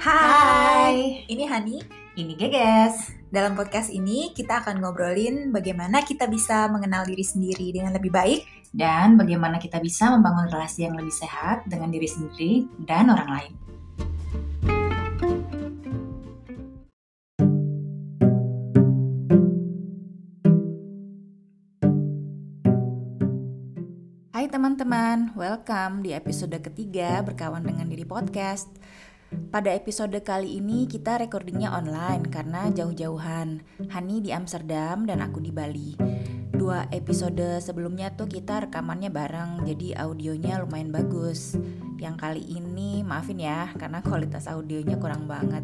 Hai, ini Hani. Ini Geges. Dalam podcast ini kita akan ngobrolin bagaimana kita bisa mengenal diri sendiri dengan lebih baik Dan bagaimana kita bisa membangun relasi yang lebih sehat dengan diri sendiri dan orang lain. Hai teman-teman, welcome di episode ketiga Berkawan dengan Diri Podcast. Pada episode kali ini kita recordingnya online karena jauh-jauhan. Hani di Amsterdam dan aku di Bali. Dua episode sebelumnya tuh kita rekamannya bareng, jadi audionya lumayan bagus. Yang kali ini maafin ya, karena kualitas audionya kurang banget.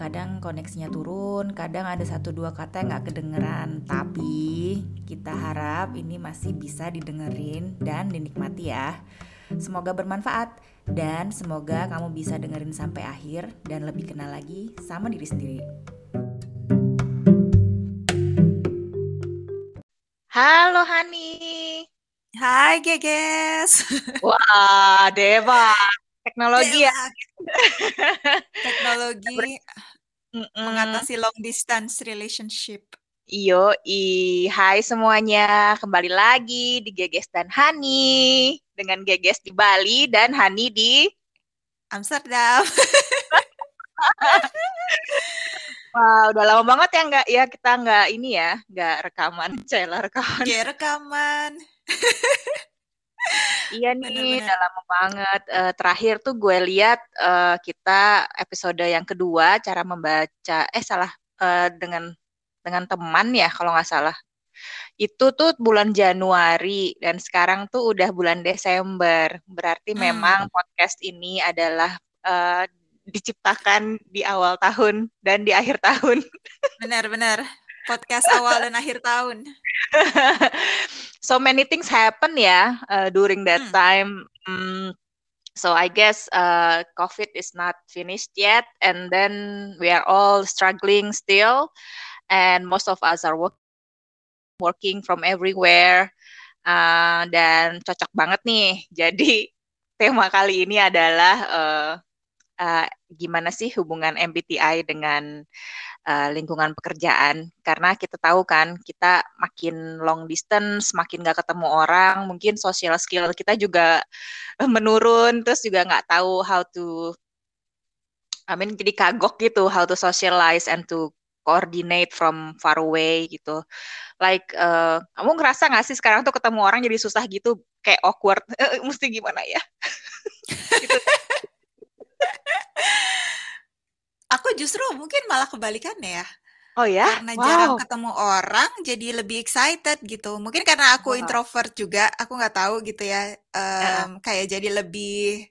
Kadang koneksinya turun, kadang ada satu dua kata yang nggak kedengeran. Tapi kita harap ini masih bisa didengerin dan dinikmati ya. Semoga bermanfaat dan semoga kamu bisa dengerin sampai akhir dan lebih kenal lagi sama diri sendiri. Halo Hani. Hai Geges. Wah, Dewa. Teknologi ya. Teknologi Mm-mm. mengatasi long distance relationship. Iyo, i. Hai semuanya. Kembali lagi di Geges dan Hani. Dengan Geges di Bali dan Hani di... Amsterdam. Wah, udah lama banget ya nggak ya kita nggak ini ya, nggak rekaman, Cela rekaman. Ya rekaman. Iya nih, Bener-bener. udah lama banget. Eh, terakhir tuh gue lihat eh, kita episode yang kedua cara membaca, eh salah eh, dengan dengan teman ya kalau nggak salah. Itu tuh bulan Januari dan sekarang tuh udah bulan Desember. Berarti Hmm. memang podcast ini adalah eh, diciptakan di awal tahun dan di akhir tahun. Benar-benar. Podcast awal dan akhir tahun. so many things happen ya uh, during that Hmm. time. Mm, so I guess uh, COVID is not finished yet, and then we are all struggling still, and most of us are work working from everywhere. Uh, dan cocok banget nih. Jadi tema kali ini adalah uh, uh, gimana sih hubungan MBTI dengan uh, lingkungan pekerjaan karena kita tahu kan kita makin long distance makin gak ketemu orang mungkin social skill kita juga menurun terus juga nggak tahu how to I mean jadi kagok gitu how to socialize and to coordinate from far away gitu like uh, kamu ngerasa nggak sih sekarang tuh ketemu orang jadi susah gitu kayak awkward Eh, mesti gimana ya gitu. Aku justru mungkin malah kebalikannya ya. oh ya Karena jarang wow ketemu orang, jadi lebih excited gitu. Mungkin karena aku Wow. introvert juga, aku nggak tahu gitu ya. Heeh. em, kayak jadi lebih,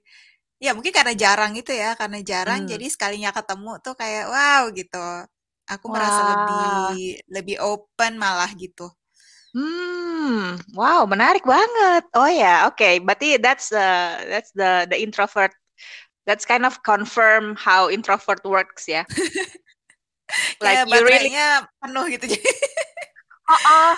ya mungkin karena jarang itu ya, karena jarang, Hmm. jadi sekalinya ketemu tuh kayak wow gitu. Aku merasa Wah. lebih lebih open malah gitu. Hmm, wow, menarik banget. Oh ya, oke. Berarti that's the that's the the introvert. That's kind of confirm how introvert works ya. Like Kayak you really, penuh gitu. oh, oh.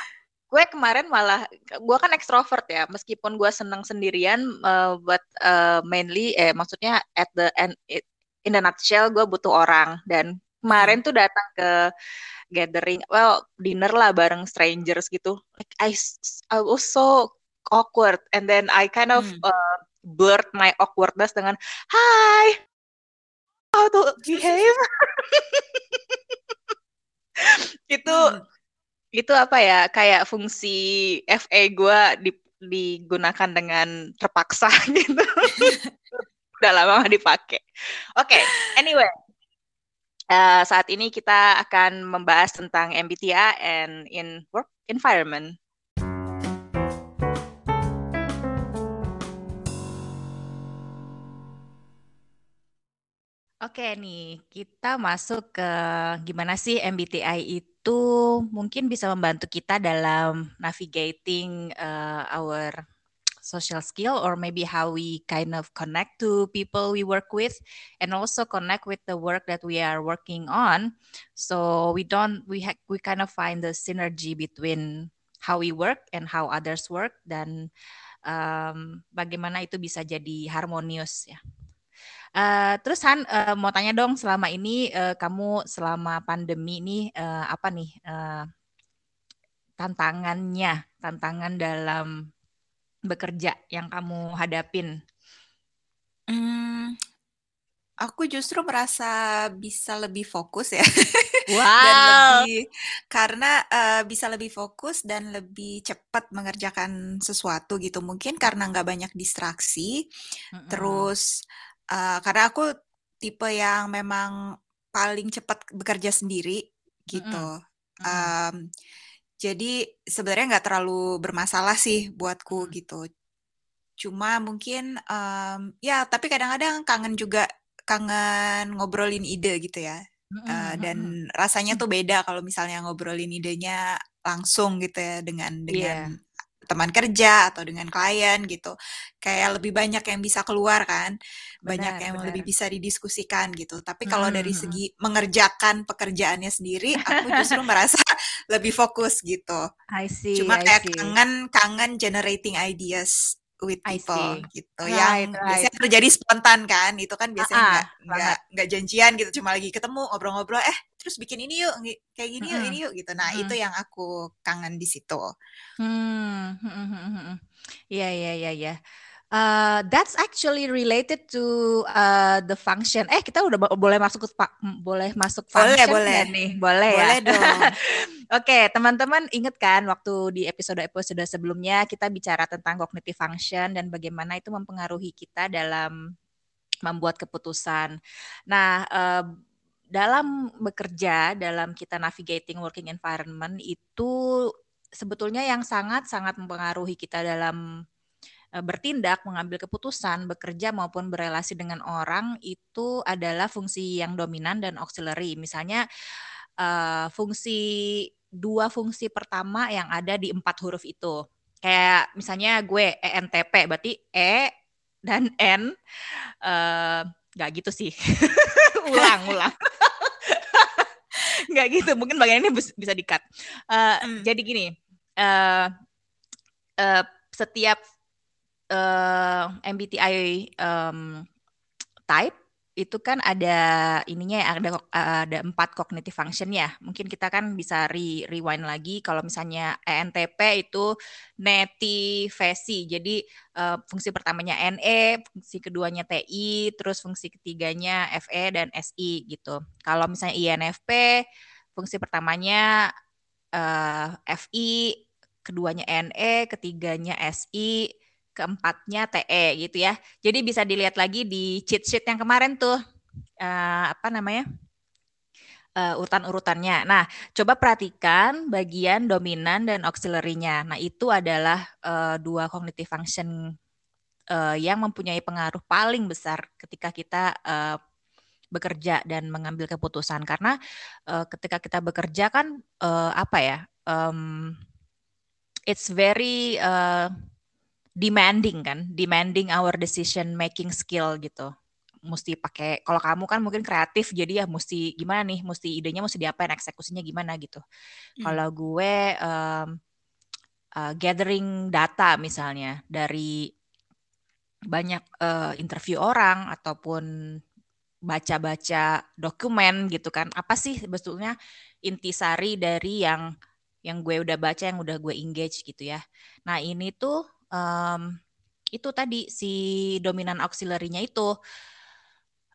Gue kemarin malah, gue kan ekstrovert ya. Meskipun gue seneng sendirian, uh, but uh, mainly, eh maksudnya at the end, it- in the nutshell, gue butuh orang. Dan. Kemarin tuh datang ke gathering, well, dinner lah bareng strangers gitu. Like I, I was so awkward, and then I kind of Hmm. uh, blurt my awkwardness dengan Hi, how to behave? itu Hmm. itu apa ya? Kayak fungsi FA gue di, digunakan dengan terpaksa gitu. Udah lama dipakai. Oke, anyway. Uh, saat ini kita akan membahas tentang MBTI and in work environment. Oke nih, kita masuk ke gimana sih MBTI itu mungkin bisa membantu kita dalam navigating uh, our social skill or maybe how we kind of connect to people we work with and also connect with the work that we are working on. So we don't we ha- we kind of find the synergy between how we work and how others work dan um, bagaimana itu bisa jadi harmonius ya. Uh, terus Han uh, mau tanya dong selama ini uh, kamu selama pandemi ini uh, apa nih uh, tantangannya, tantangan dalam bekerja yang kamu hadapin? Hmm, aku justru merasa bisa lebih fokus ya. Wow. dan lebih karena uh, bisa lebih fokus dan lebih cepat mengerjakan sesuatu gitu. Mungkin karena nggak banyak distraksi. Mm -hmm. Terus uh, karena aku tipe yang memang paling cepat bekerja sendiri gitu. Mm -hmm. um, jadi sebenarnya nggak terlalu bermasalah sih buatku gitu. Cuma mungkin um, ya tapi kadang-kadang kangen juga kangen ngobrolin ide gitu ya. Uh, dan rasanya tuh beda kalau misalnya ngobrolin idenya langsung gitu ya dengan dengan yeah teman kerja atau dengan klien gitu kayak lebih banyak yang bisa keluar kan banyak benar, yang benar. lebih bisa didiskusikan gitu tapi kalau hmm. dari segi mengerjakan pekerjaannya sendiri aku justru merasa lebih fokus gitu. I see, cuma I kayak see. kangen kangen generating ideas with people gitu. Right, yang right. biasanya terjadi spontan kan itu kan biasanya nggak uh -uh, nggak nggak janjian gitu. Cuma lagi ketemu ngobrol-ngobrol eh terus bikin ini yuk kayak gini yuk ini yuk gitu. Nah hmm. itu yang aku kangen di situ. Hmm iya iya iya ya Uh, that's actually related to uh, the function. Eh, kita udah boleh masuk ke boleh masuk function boleh, boleh. nih? Boleh, boleh ya. dong. Oke, okay, teman-teman inget kan waktu di episode-episode sebelumnya kita bicara tentang cognitive function dan bagaimana itu mempengaruhi kita dalam membuat keputusan. Nah, uh, dalam bekerja, dalam kita navigating working environment itu sebetulnya yang sangat-sangat mempengaruhi kita dalam bertindak, mengambil keputusan, bekerja maupun berelasi dengan orang itu adalah fungsi yang dominan dan auxiliary. Misalnya uh, fungsi dua fungsi pertama yang ada di empat huruf itu. Kayak misalnya gue ENTP berarti E dan N uh, nggak gitu sih. ulang, ulang. nggak gitu, mungkin bagian ini bisa dikat. Uh, hmm. Jadi gini, uh, uh, setiap uh, eh, MBTI um, type itu kan ada ininya ya ada ada empat cognitive function ya. Mungkin kita kan bisa re rewind lagi kalau misalnya ENTP itu netivasi. Jadi uh, fungsi pertamanya NE, fungsi keduanya TI, terus fungsi ketiganya FE dan SI gitu. Kalau misalnya INFP fungsi pertamanya uh, FI, keduanya NE, ketiganya SI, keempatnya TE gitu ya. Jadi bisa dilihat lagi di cheat sheet yang kemarin tuh uh, apa namanya uh, urutan-urutannya. Nah, coba perhatikan bagian dominan dan auxiliary-nya. Nah, itu adalah uh, dua cognitive function uh, yang mempunyai pengaruh paling besar ketika kita uh, bekerja dan mengambil keputusan. Karena uh, ketika kita bekerja kan uh, apa ya? Um, it's very uh, demanding kan, demanding our decision making skill gitu. Mesti pakai kalau kamu kan mungkin kreatif jadi ya mesti gimana nih, mesti idenya mesti diapain, eksekusinya gimana gitu. Hmm. Kalau gue um, uh, gathering data misalnya dari banyak uh, interview orang ataupun baca-baca dokumen gitu kan. Apa sih sebetulnya intisari dari yang yang gue udah baca, yang udah gue engage gitu ya. Nah ini tuh um, itu tadi si dominan auxiliary-nya itu.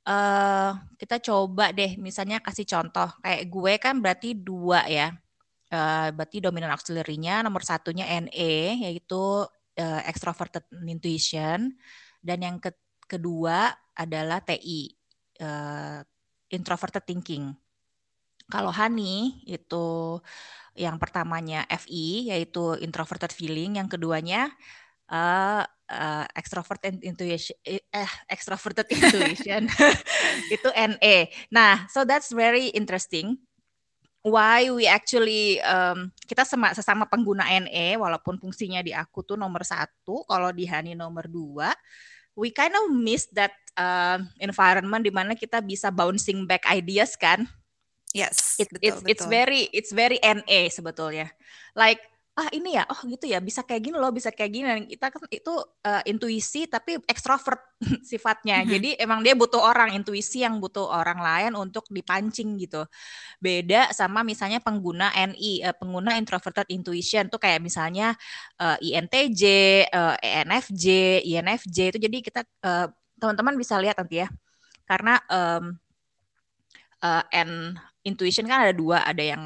Uh, kita coba deh misalnya kasih contoh. Kayak gue kan berarti dua ya. Uh, berarti dominan auxiliary-nya nomor satunya NE yaitu uh, extroverted intuition. Dan yang ke kedua adalah TI uh, introverted thinking. Kalau Hani itu yang pertamanya FI yaitu introverted feeling. Yang keduanya uh, uh, extrovert intuition eh extroverted intuition itu NE. Nah, so that's very interesting. Why we actually um, kita sama sesama pengguna NE walaupun fungsinya di aku tuh nomor satu, kalau di Hani nomor dua, we kind of miss that uh, environment di mana kita bisa bouncing back ideas kan. Yes, it, betul, it's betul. it's very it's very NE sebetulnya. Like ah ini ya? Oh gitu ya? Bisa kayak gini loh bisa kayak gini. Dan kita kan itu uh, intuisi tapi ekstrovert sifatnya. Mm-hmm. jadi emang dia butuh orang intuisi yang butuh orang lain untuk dipancing gitu. Beda sama misalnya pengguna NI uh, pengguna introverted intuition. Tuh kayak misalnya uh, INTJ uh, ENFJ INFJ itu jadi kita uh, teman-teman bisa lihat nanti ya. Karena um, uh, N intuition kan ada dua. Ada yang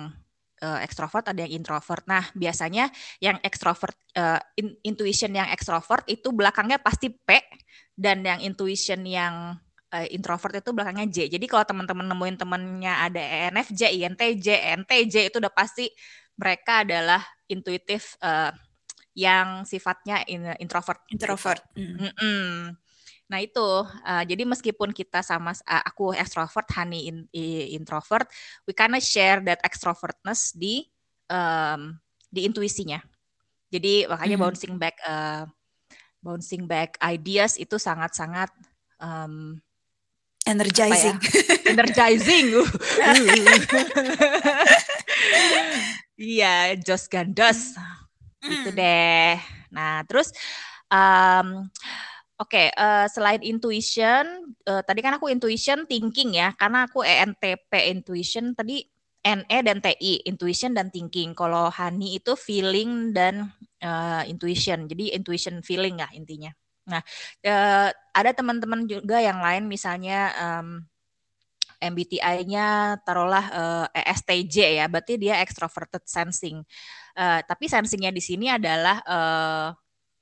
uh, ekstrovert, ada yang introvert. Nah, biasanya yang ekstrovert uh, in, intuition yang ekstrovert itu belakangnya pasti P dan yang intuition yang uh, introvert itu belakangnya J. Jadi kalau teman-teman nemuin temennya ada ENFJ, INTJ, NTJ itu udah pasti mereka adalah intuitif uh, yang sifatnya in, introvert. Introvert. Mm. Mm -mm. Nah itu, uh, jadi meskipun kita sama uh, aku extrovert, Hani in, introvert, we kinda share that extrovertness di um, di intuisinya. Jadi makanya mm -hmm. bouncing back uh, bouncing back ideas itu sangat-sangat um, energizing. Ya? energizing. Iya, Jos Gandos. Mm. Gitu deh. Nah, terus um, Oke, okay, uh, eh, selain intuition, uh, tadi kan aku intuition thinking ya, karena aku ENTP intuition tadi NE dan TI, intuition dan thinking. Kalau Hani itu feeling dan uh, intuition, jadi intuition feeling ya intinya. Nah, uh, ada teman-teman juga yang lain, misalnya um, MBTI-nya taruhlah uh, ESTJ ya, berarti dia extroverted sensing. Uh, tapi sensingnya di sini adalah uh,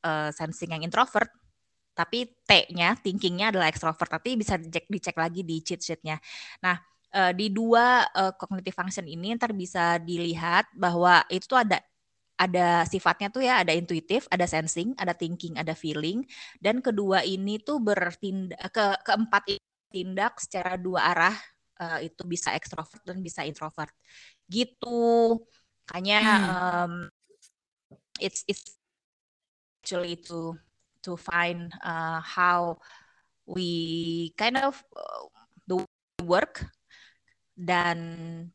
uh, sensing yang introvert tapi T-nya, thinkingnya adalah extrovert. Tapi bisa dicek, dicek lagi di cheat sheet-nya. Nah, uh, di dua uh, cognitive function ini ntar bisa dilihat bahwa itu tuh ada ada sifatnya tuh ya ada intuitif, ada sensing, ada thinking, ada feeling dan kedua ini tuh bertindak ke keempat tindak secara dua arah uh, itu bisa ekstrovert dan bisa introvert gitu. Makanya hmm. um, it's it's actually itu to find uh, how we kind of uh, the work dan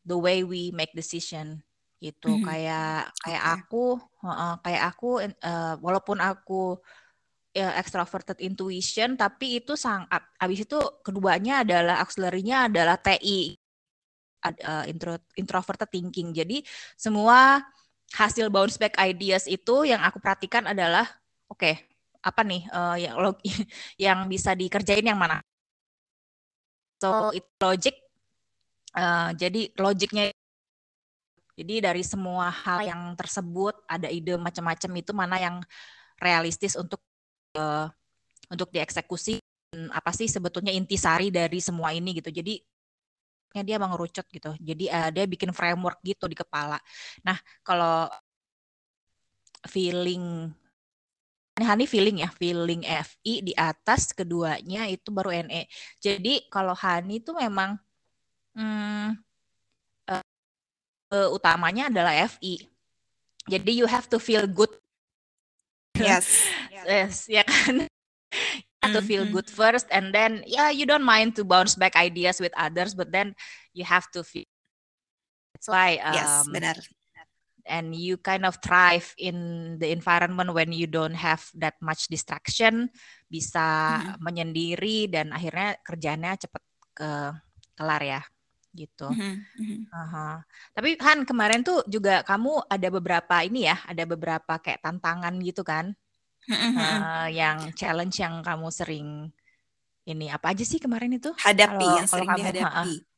the way we make decision gitu mm -hmm. kayak kayak okay. aku uh, kayak aku uh, walaupun aku uh, extroverted intuition tapi itu sangat abis itu keduanya adalah auxiliary-nya adalah TI uh, intro, introverted thinking jadi semua hasil bounce back ideas itu yang aku perhatikan adalah oke okay, apa nih uh, yang log yang bisa dikerjain yang mana? So itu logic uh, jadi logiknya jadi dari semua hal yang tersebut ada ide macam-macam itu mana yang realistis untuk uh, untuk dieksekusi apa sih sebetulnya intisari dari semua ini gitu. Jadi dia mengerucut gitu. Jadi uh, dia bikin framework gitu di kepala. Nah kalau feeling Hani feeling ya, feeling FI di atas keduanya itu baru NE. Jadi kalau Hani itu memang hmm, uh, uh, utamanya adalah FI. Jadi you have to feel good. Yes. yes, ya kan. You have to feel mm -hmm. good first and then yeah you don't mind to bounce back ideas with others but then you have to feel. That's why um, yes, benar and you kind of thrive in the environment when you don't have that much distraction bisa mm-hmm. menyendiri dan akhirnya kerjanya cepet ke kelar ya gitu. Mm-hmm. Uh-huh. Tapi Han kemarin tuh juga kamu ada beberapa ini ya, ada beberapa kayak tantangan gitu kan, mm-hmm. uh, yang challenge yang kamu sering ini apa aja sih kemarin itu? Hadapi kalau, yang sering kamu, dihadapi. Uh,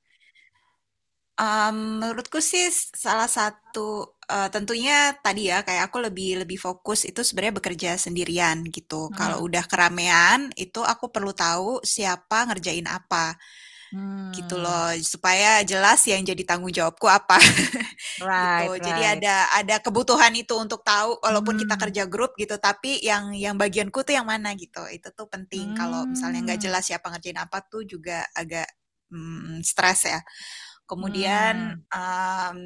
Um, menurutku sih salah satu uh, tentunya tadi ya kayak aku lebih lebih fokus itu sebenarnya bekerja sendirian gitu. Hmm. Kalau udah keramaian itu aku perlu tahu siapa ngerjain apa. Hmm. gitu loh supaya jelas yang jadi tanggung jawabku apa right, gitu right. jadi ada ada kebutuhan itu untuk tahu walaupun hmm. kita kerja grup gitu tapi yang yang bagianku tuh yang mana gitu itu tuh penting hmm. kalau misalnya nggak hmm. jelas siapa ngerjain apa tuh juga agak hmm, stres ya Kemudian hmm. um,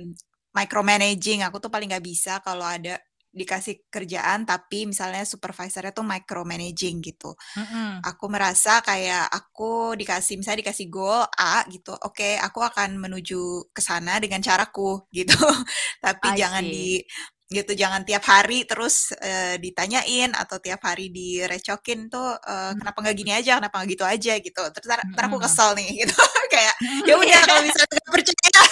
micromanaging aku tuh paling nggak bisa kalau ada dikasih kerjaan tapi misalnya supervisornya tuh micromanaging gitu. Mm-hmm. Aku merasa kayak aku dikasih misalnya dikasih goal A gitu. Oke, okay, aku akan menuju ke sana dengan caraku gitu. tapi I jangan see. di gitu jangan tiap hari terus uh, ditanyain atau tiap hari direcokin tuh uh, kenapa nggak gini aja kenapa nggak gitu aja gitu. Terus ntar, ntar aku kesel nih gitu. Kayak ya udah kalau bisa nggak percaya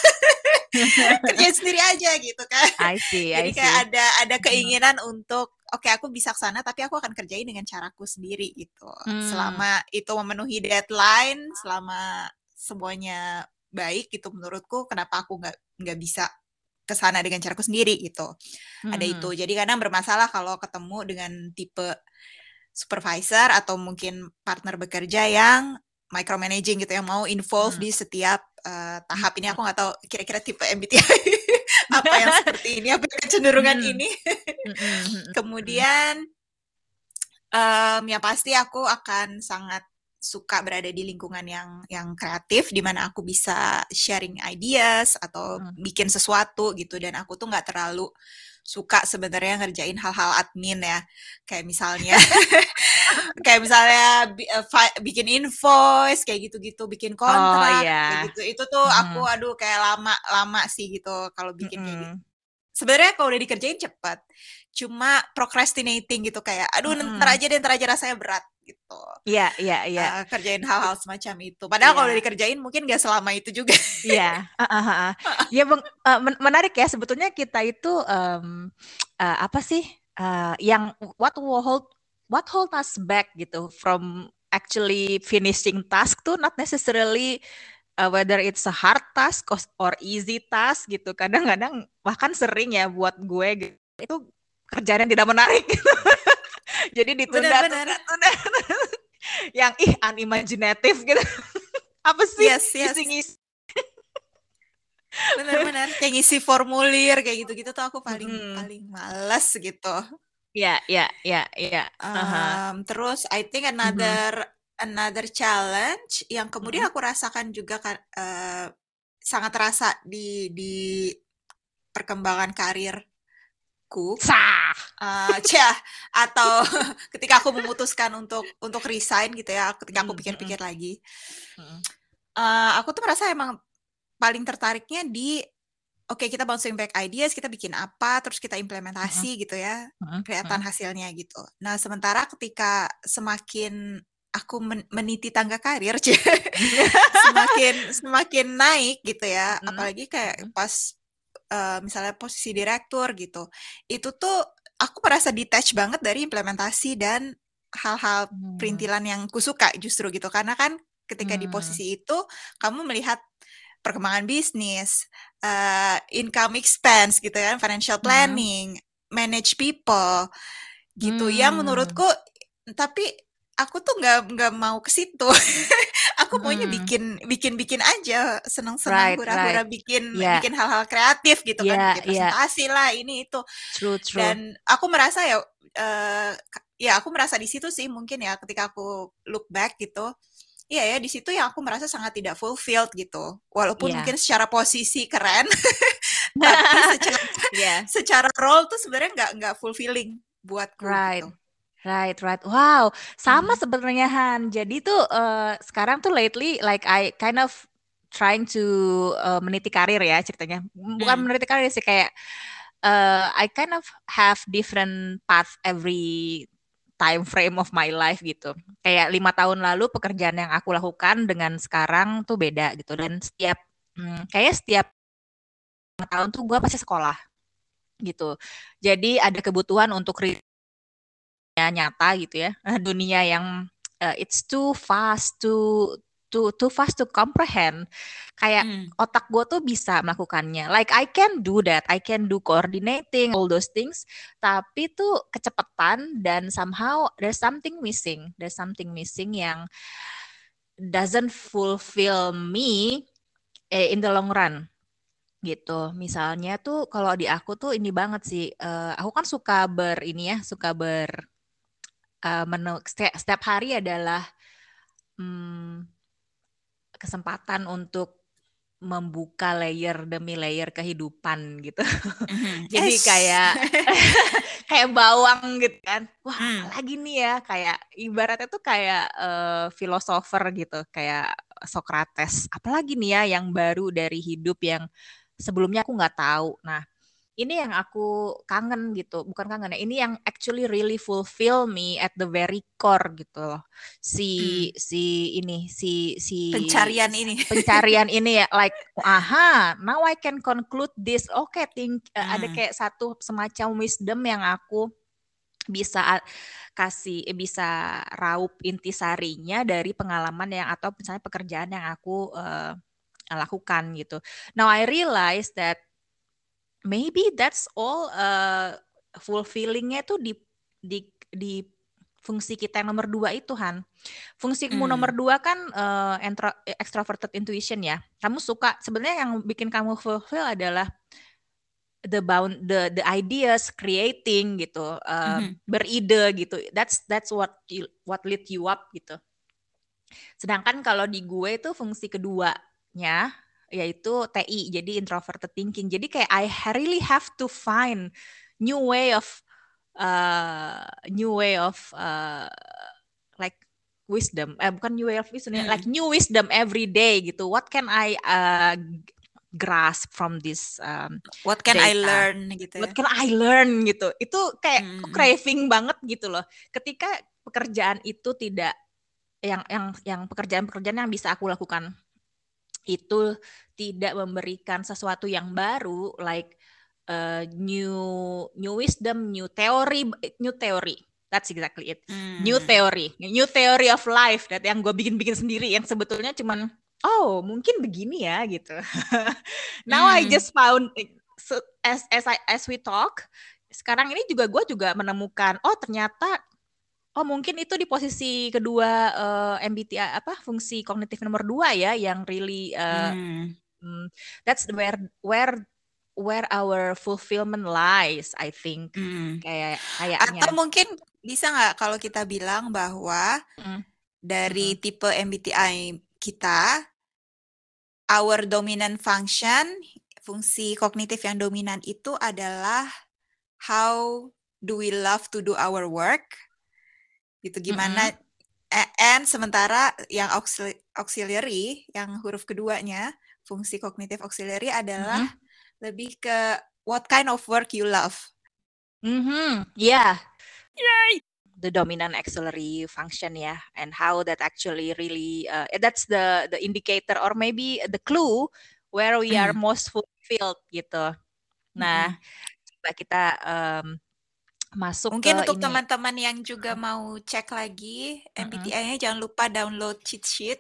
kerjain sendiri aja gitu kan. I see, jadi I kayak see. ada ada keinginan hmm. untuk oke okay, aku bisa ke sana tapi aku akan kerjain dengan caraku sendiri gitu. Hmm. selama itu memenuhi deadline selama semuanya baik gitu menurutku kenapa aku nggak nggak bisa ke sana dengan caraku sendiri gitu. Hmm. Ada itu. Jadi kadang bermasalah kalau ketemu dengan tipe supervisor atau mungkin partner bekerja yang micromanaging gitu yang mau involve hmm. di setiap uh, tahap ini aku nggak tahu kira-kira tipe MBTI apa yang seperti ini apa kecenderungan hmm. ini hmm, hmm, kemudian um, ya pasti aku akan sangat suka berada di lingkungan yang yang kreatif di mana aku bisa sharing ideas atau hmm. bikin sesuatu gitu dan aku tuh nggak terlalu suka sebenarnya ngerjain hal-hal admin ya kayak misalnya kayak misalnya uh, bikin invoice kayak gitu-gitu bikin oh, kontrak oh, yeah. kayak gitu itu tuh hmm. aku aduh kayak lama lama sih gitu kalau bikin hmm. kayak gitu sebenarnya kalau udah dikerjain cepet cuma procrastinating gitu kayak aduh hmm. ntar aja deh ntar aja rasanya berat gitu. Iya, iya, iya. Uh, kerjain hal-hal semacam itu. Padahal yeah. kalau udah dikerjain mungkin gak selama itu juga. Iya. uh, uh, uh. Ya, bang, uh, menarik ya. Sebetulnya kita itu um, uh, apa sih uh, yang what will hold what hold us back gitu from actually finishing task tuh not necessarily uh, whether it's a hard task or easy task gitu. Kadang-kadang bahkan sering ya buat gue gitu, itu kerjaan yang tidak menarik. Jadi ditunda, bener, bener. tunda, tunda. yang ih unimaginative gitu. Apa sih? Yes, yes. Ngisi, Bener-bener kayak ngisi formulir kayak gitu-gitu tuh aku paling hmm. paling males gitu. Iya, iya, iya, iya. Terus I think another hmm. another challenge yang kemudian hmm. aku rasakan juga uh, sangat terasa di di perkembangan karir aku sah. uh, cah atau ketika aku memutuskan untuk untuk resign gitu ya ketika aku pikir-pikir lagi uh, aku tuh merasa emang paling tertariknya di oke okay, kita bouncing back ideas kita bikin apa terus kita implementasi uh-huh. gitu ya kelihatan hasilnya gitu. Nah sementara ketika semakin aku men meniti tangga karir semakin semakin naik gitu ya apalagi kayak pas uh, misalnya posisi direktur gitu, itu tuh aku merasa detach banget dari implementasi dan hal-hal hmm. perintilan yang kusuka justru gitu karena kan ketika hmm. di posisi itu kamu melihat perkembangan bisnis, uh, income expense gitu ya, financial hmm. planning, hmm. manage people gitu hmm. yang menurutku tapi aku tuh nggak nggak mau ke situ. aku maunya hmm. bikin bikin bikin aja senang-senang right, hura-hura right. bikin yeah. bikin hal-hal kreatif gitu yeah, kan bikin presentasi yeah. lah ini itu true, true. dan aku merasa ya uh, ya aku merasa di situ sih mungkin ya ketika aku look back gitu Iya ya di situ yang aku merasa sangat tidak fulfilled gitu walaupun yeah. mungkin secara posisi keren tapi secara yeah. secara role tuh sebenarnya nggak nggak fulfilling buatku right. gitu. Right, right. Wow, sama hmm. sebenarnya Han. Jadi tuh uh, sekarang tuh lately like I kind of trying to uh, meniti karir ya ceritanya. Bukan hmm. meniti karir sih kayak uh, I kind of have different path every time frame of my life gitu. Kayak lima tahun lalu pekerjaan yang aku lakukan dengan sekarang tuh beda gitu. Dan setiap hmm, kayak setiap tahun tuh gue pasti sekolah gitu. Jadi ada kebutuhan untuk nyata gitu ya. Dunia yang uh, it's too fast to too too fast to comprehend. Kayak hmm. otak gue tuh bisa melakukannya. Like I can do that. I can do coordinating all those things. Tapi tuh kecepatan dan somehow there's something missing. There's something missing yang doesn't fulfill me eh, in the long run. Gitu. Misalnya tuh kalau di aku tuh ini banget sih uh, aku kan suka ber ini ya suka ber uh, menu setiap, setiap hari adalah hmm, kesempatan untuk membuka layer demi layer kehidupan gitu. Mm-hmm. Jadi yes. kayak kayak bawang gitu kan. Wah, mm. lagi nih ya kayak ibaratnya tuh kayak uh, filosofer gitu, kayak Socrates. Apalagi nih ya yang baru dari hidup yang sebelumnya aku nggak tahu. Nah, ini yang aku kangen gitu bukan kangen ya ini yang actually really fulfill me at the very core gitu loh si hmm. si ini si si pencarian ini pencarian ini ya like aha now I can conclude this oke okay, think hmm. ada kayak satu semacam wisdom yang aku bisa kasih eh, bisa raup intisarinya dari pengalaman yang atau misalnya pekerjaan yang aku uh, lakukan gitu. Now I realize that maybe that's all uh, fulfillingnya tuh di di di fungsi kita yang nomor dua itu Han. Fungsimu hmm. nomor dua kan uh, extroverted intuition ya. Kamu suka sebenarnya yang bikin kamu fulfill adalah the bound the the ideas creating gitu uh, mm-hmm. beride gitu that's that's what you, what lead you up gitu sedangkan kalau di gue itu fungsi keduanya yaitu TI jadi introverted thinking jadi kayak I really have to find new way of uh, new way of uh, like wisdom eh bukan new way of wisdom mm. like new wisdom every day gitu what can I uh, grasp from this um, what can data. I learn gitu ya? what can I learn gitu itu kayak mm. craving banget gitu loh ketika pekerjaan itu tidak yang yang yang pekerjaan-pekerjaan yang bisa aku lakukan itu tidak memberikan sesuatu yang baru like uh, new new wisdom, new theory, new theory. That's exactly it. Hmm. New theory, new theory of life that yang gue bikin-bikin sendiri yang sebetulnya cuman oh mungkin begini ya gitu. Now hmm. I just found so, as as I as we talk sekarang ini juga gue juga menemukan oh ternyata Oh mungkin itu di posisi kedua uh, eh, MBTI apa fungsi kognitif nomor dua ya yang really uh, hmm. that's where where where our fulfillment lies I think hmm. kayak kayaknya atau mungkin bisa nggak kalau kita bilang bahwa hmm. dari hmm. tipe MBTI kita our dominant function fungsi kognitif yang dominan itu adalah how do we love to do our work gitu gimana mm-hmm. and sementara yang auxiliary yang huruf keduanya fungsi kognitif auxiliary adalah mm-hmm. lebih ke what kind of work you love. Mm-hmm. Yeah. Yay. The dominant auxiliary function ya, yeah, and how that actually really uh, that's the the indicator or maybe the clue where we mm. are most fulfilled gitu. Nah, mm. coba kita um, masuk Mungkin untuk teman-teman yang juga mau cek lagi MBTI-nya jangan lupa download cheat sheet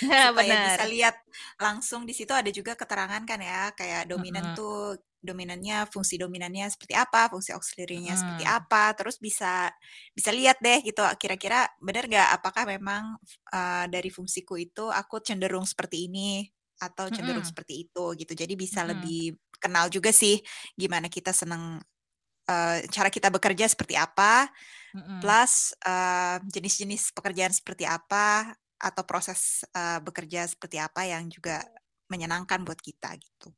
ya, supaya benar. bisa lihat langsung. Di situ ada juga keterangan kan ya kayak dominan -huh. tuh dominannya fungsi dominannya seperti apa, fungsi auxiliary-nya uh seperti apa, terus bisa bisa lihat deh gitu kira-kira benar nggak apakah memang uh, dari fungsiku itu aku cenderung seperti ini atau cenderung uh seperti itu gitu. Jadi bisa uh lebih kenal juga sih gimana kita senang uh, cara kita bekerja seperti apa, mm-hmm. plus uh, jenis-jenis pekerjaan seperti apa atau proses uh, bekerja seperti apa yang juga menyenangkan buat kita gitu.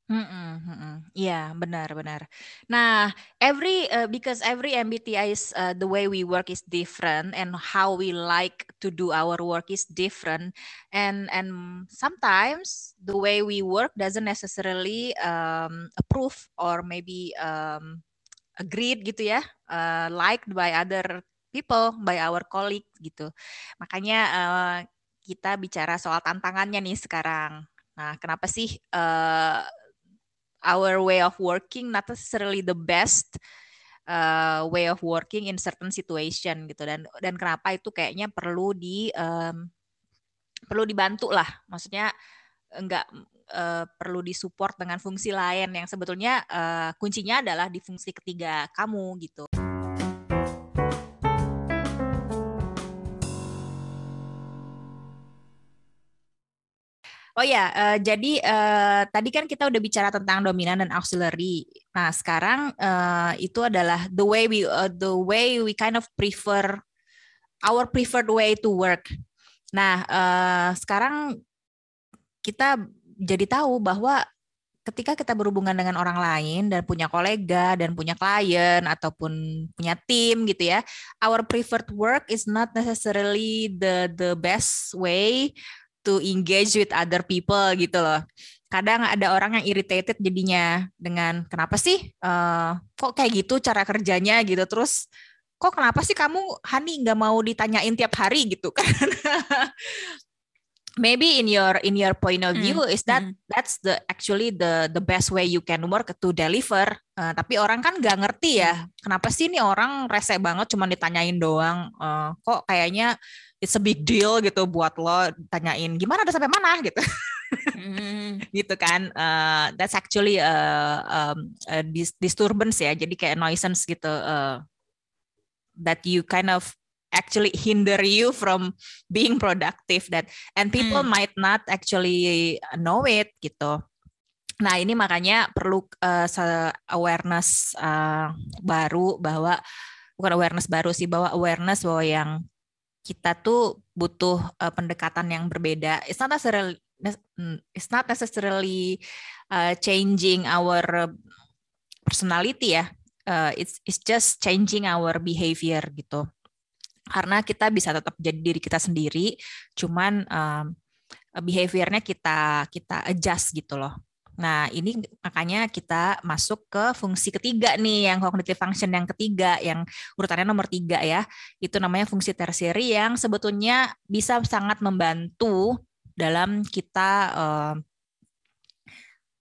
Iya, yeah, benar-benar. Nah, every uh, because every MBTI is uh, the way we work is different and how we like to do our work is different and and sometimes the way we work doesn't necessarily um, approve or maybe um, agreed gitu ya, uh, liked by other people, by our colleague gitu. Makanya uh, kita bicara soal tantangannya nih sekarang. Nah, kenapa sih uh, our way of working not necessarily the best uh, way of working in certain situation gitu dan dan kenapa itu kayaknya perlu di um, perlu dibantu lah. Maksudnya enggak uh, perlu disupport dengan fungsi lain yang sebetulnya uh, kuncinya adalah di fungsi ketiga kamu gitu. Oh ya, uh, jadi uh, tadi kan kita udah bicara tentang dominan dan auxiliary. Nah, sekarang uh, itu adalah the way we uh, the way we kind of prefer our preferred way to work. Nah, uh, sekarang kita jadi tahu bahwa ketika kita berhubungan dengan orang lain dan punya kolega dan punya klien ataupun punya tim gitu ya, our preferred work is not necessarily the the best way to engage with other people gitu loh. kadang ada orang yang irritated jadinya dengan kenapa sih uh, kok kayak gitu cara kerjanya? gitu. Terus kok kenapa sih kamu Hani nggak mau ditanyain tiap hari? gitu kan maybe in your in your point of view mm. is that mm. that's the actually the the best way you can work to deliver uh, tapi orang kan nggak ngerti ya hmm. kenapa sih nih orang rese banget cuma ditanyain doang uh, kok kayaknya it's a big deal gitu buat lo tanyain gimana ada sampai mana gitu mm. gitu kan uh, that's actually a, um, a disturbance ya jadi kayak nuisance gitu uh, that you kind of actually hinder you from being productive that and people hmm. might not actually know it gitu. Nah, ini makanya perlu uh, awareness uh, baru bahwa bukan awareness baru sih bahwa awareness bahwa yang kita tuh butuh uh, pendekatan yang berbeda. It's not necessarily it's not necessarily uh, changing our personality ya. Uh, it's it's just changing our behavior gitu karena kita bisa tetap jadi diri kita sendiri cuman um, behaviornya kita kita adjust gitu loh Nah, ini makanya kita masuk ke fungsi ketiga nih, yang cognitive function yang ketiga, yang urutannya nomor tiga ya. Itu namanya fungsi tersieri yang sebetulnya bisa sangat membantu dalam kita uh,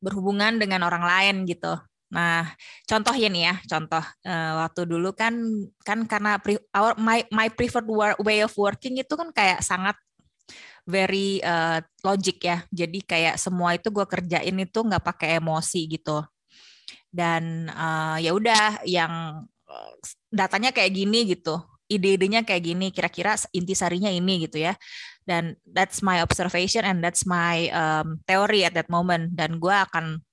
berhubungan dengan orang lain gitu. Nah, contoh ya nih ya, contoh uh, waktu dulu kan kan karena pre, our my my preferred way of working itu kan kayak sangat very uh, logic ya. Jadi kayak semua itu gue kerjain itu nggak pakai emosi gitu. Dan uh, ya udah yang datanya kayak gini gitu, ide-idenya kayak gini, kira-kira intisarinya ini gitu ya. Dan that's my observation and that's my um, theory at that moment. Dan gue akan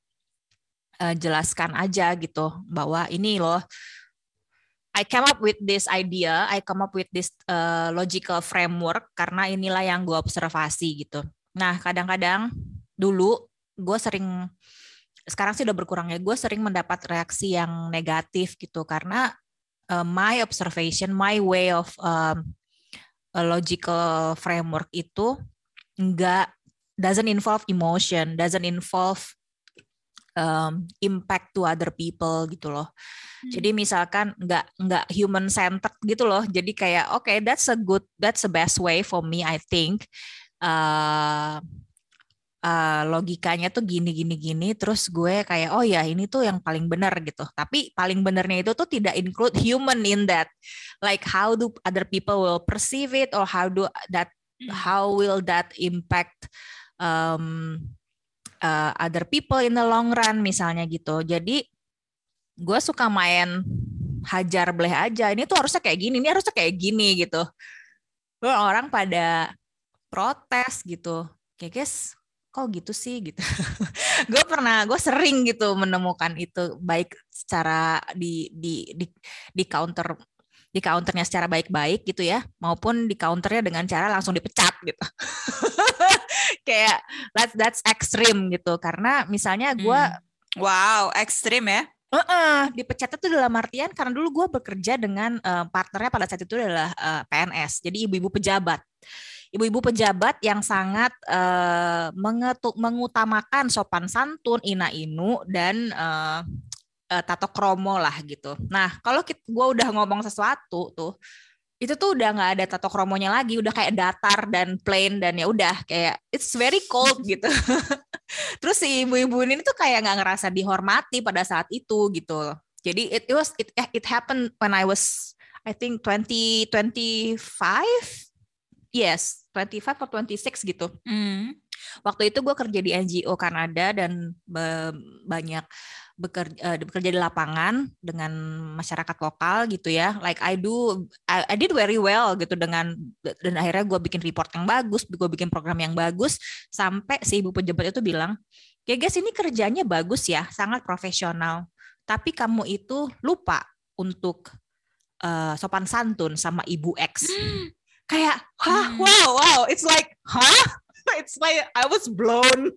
uh, jelaskan aja gitu bahwa ini loh I come up with this idea, I come up with this uh, logical framework karena inilah yang gue observasi gitu. Nah kadang-kadang dulu gue sering sekarang sih udah berkurang ya, gue sering mendapat reaksi yang negatif gitu karena uh, my observation, my way of um, a logical framework itu enggak doesn't involve emotion, doesn't involve um, impact to other people gitu loh. Hmm. Jadi misalkan nggak nggak human centered gitu loh. Jadi kayak oke okay, that's a good that's the best way for me I think. Uh, uh, logikanya tuh gini gini gini terus gue kayak oh ya ini tuh yang paling benar gitu tapi paling benernya itu tuh tidak include human in that like how do other people will perceive it or how do that hmm. how will that impact um, uh, other people in the long run misalnya gitu. Jadi gue suka main hajar bleh aja. Ini tuh harusnya kayak gini, ini harusnya kayak gini gitu. Orang pada protes gitu. Kayak guys, kok gitu sih gitu. gue pernah, gue sering gitu menemukan itu baik secara di di di di counter di counternya secara baik-baik gitu ya, maupun di counternya dengan cara langsung dipecat gitu. kayak that's that's extreme gitu karena misalnya gue hmm. wow ekstrim ya Uh, uh, dipecatnya tuh dalam artian karena dulu gue bekerja dengan uh, partnernya pada saat itu adalah uh, PNS, jadi ibu-ibu pejabat. Ibu-ibu pejabat yang sangat uh, mengetuk, mengutamakan sopan santun, ina inu dan uh, uh, tato kromo lah gitu. Nah kalau gue udah ngomong sesuatu tuh itu tuh udah nggak ada tato kromonya lagi, udah kayak datar dan plain dan ya udah kayak it's very cold gitu. Terus si ibu-ibu ini tuh kayak nggak ngerasa dihormati pada saat itu gitu. Jadi it, was it it happened when I was I think 20 25 yes 25 atau 26 gitu. Mm. Waktu itu gue kerja di NGO Kanada dan banyak bekerja, uh, bekerja di lapangan dengan masyarakat lokal gitu ya. Like I do, I, I did very well gitu dengan dan akhirnya gue bikin report yang bagus, gue bikin program yang bagus sampai si ibu pejabat itu bilang, ya guys ini kerjanya bagus ya, sangat profesional. Tapi kamu itu lupa untuk uh, sopan santun sama ibu X. Kayak, hah, hmm. wow, wow, it's like, huh? It's like I was blown.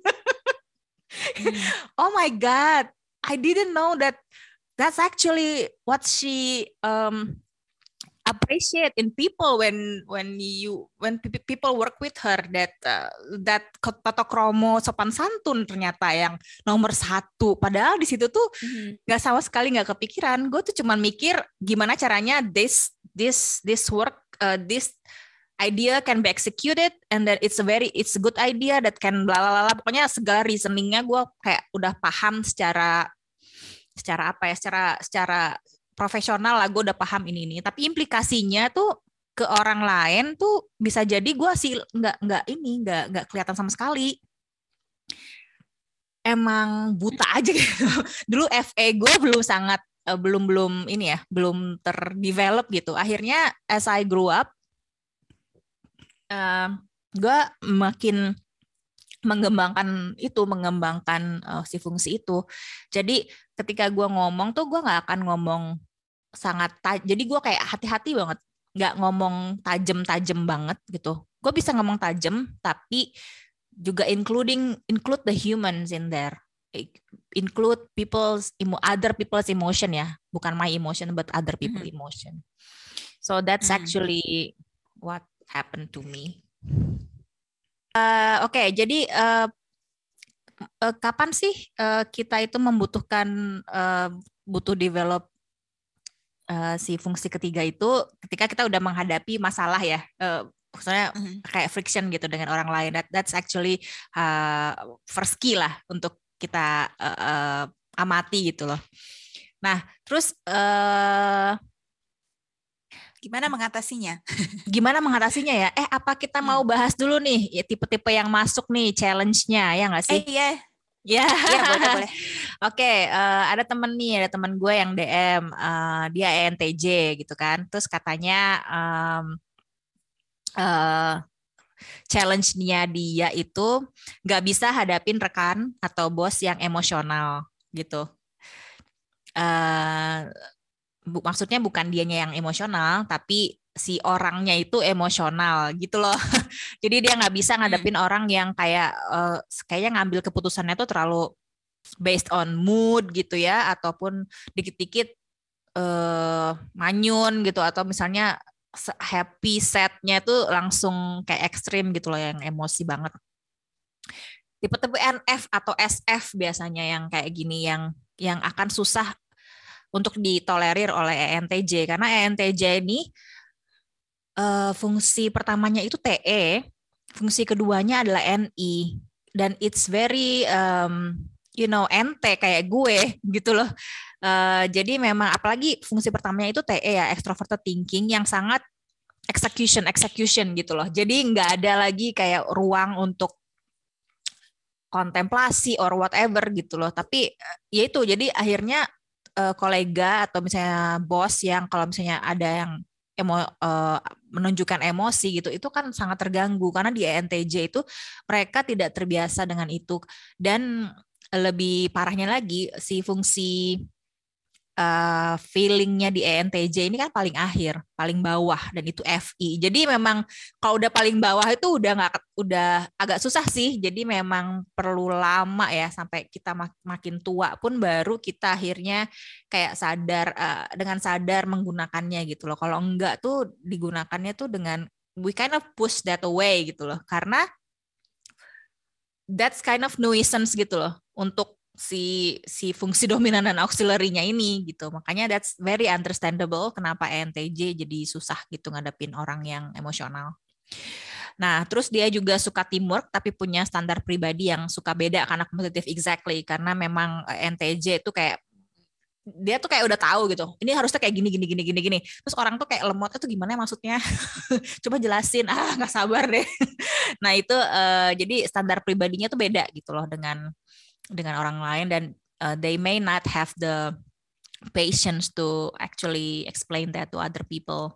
Hmm. oh my god I didn't know that that's actually what she um appreciate in people when when you when people work with her that uh, that Toto Kromo sopan santun ternyata yang nomor satu padahal di situ tuh mm-hmm. nggak mm-hmm. sama sekali nggak kepikiran gue tuh cuma mikir gimana caranya this this this work uh, this idea can be executed and that it's a very it's a good idea that can bla pokoknya segala reasoningnya gue kayak udah paham secara secara apa ya secara secara profesional lah gue udah paham ini ini. Tapi implikasinya tuh ke orang lain tuh bisa jadi gue sih nggak nggak ini nggak nggak kelihatan sama sekali. Emang buta aja gitu. Dulu FE gue belum sangat uh, belum belum ini ya belum terdevelop gitu. Akhirnya as I grew up uh, gue makin mengembangkan itu mengembangkan uh, si fungsi itu. Jadi ketika gue ngomong tuh gue nggak akan ngomong sangat jadi gue kayak hati-hati banget. Nggak ngomong tajem-tajem banget gitu. Gue bisa ngomong tajem tapi juga including include the humans in there. Include people's other people's emotion ya. Bukan my emotion but other people mm -hmm. emotion. So that's mm. actually what happened to me. Uh, oke okay, jadi uh, uh, kapan sih uh, kita itu membutuhkan uh, butuh develop uh, si fungsi ketiga itu ketika kita udah menghadapi masalah ya? Uh, maksudnya mm-hmm. kayak friction gitu dengan orang lain. That that's actually uh, first key lah untuk kita uh, uh, amati gitu loh. Nah terus uh, gimana mengatasinya gimana mengatasinya ya eh apa kita mau hmm. bahas dulu nih ya tipe-tipe yang masuk nih challenge-nya ya nggak sih eh, iya Ya, yeah. boleh boleh. Oke, okay, uh, eh, ada temen nih, ada temen gue yang DM, uh, eh, dia ENTJ gitu kan. Terus katanya um, uh, challenge-nya dia itu nggak bisa hadapin rekan atau bos yang emosional gitu. Uh, bu, maksudnya bukan dianya yang emosional, tapi si orangnya itu emosional gitu loh. Jadi dia nggak bisa hmm. ngadepin hmm. orang yang kayak uh, kayaknya ngambil keputusannya tuh terlalu based on mood gitu ya ataupun dikit-dikit uh, manyun gitu atau misalnya happy setnya tuh langsung kayak ekstrim gitu loh yang emosi banget. Tipe-tipe NF atau SF biasanya yang kayak gini yang yang akan susah untuk ditolerir oleh ENTJ karena ENTJ ini uh, fungsi pertamanya itu TE, fungsi keduanya adalah NI dan it's very um, you know ente kayak gue gitu loh. Uh, jadi memang apalagi fungsi pertamanya itu TE ya extroverted thinking yang sangat execution execution gitu loh. Jadi nggak ada lagi kayak ruang untuk kontemplasi or whatever gitu loh. Tapi ya itu jadi akhirnya uh, kolega atau misalnya bos yang kalau misalnya ada yang emo uh, menunjukkan emosi gitu itu kan sangat terganggu. Karena di ENTJ itu mereka tidak terbiasa dengan itu. Dan lebih parahnya lagi si fungsi uh, feelingnya di ENTJ ini kan paling akhir, paling bawah dan itu FI. Jadi memang kalau udah paling bawah itu udah nggak udah agak susah sih. Jadi memang perlu lama ya sampai kita mak makin tua pun baru kita akhirnya kayak sadar uh, dengan sadar menggunakannya gitu loh. Kalau enggak tuh digunakannya tuh dengan we kind of push that away gitu loh. Karena that's kind of nuisance gitu loh untuk si si fungsi dominan dan auxiliary-nya ini gitu. Makanya that's very understandable kenapa ENTJ jadi susah gitu ngadepin orang yang emosional. Nah, terus dia juga suka teamwork tapi punya standar pribadi yang suka beda karena kompetitif exactly karena memang ENTJ itu kayak dia tuh kayak udah tahu gitu. Ini harusnya kayak gini gini gini gini gini. Terus orang tuh kayak lemot itu gimana ya maksudnya? Coba jelasin. Ah, nggak sabar deh. nah, itu uh, jadi standar pribadinya tuh beda gitu loh dengan dengan orang lain dan uh, they may not have the patience to actually explain that to other people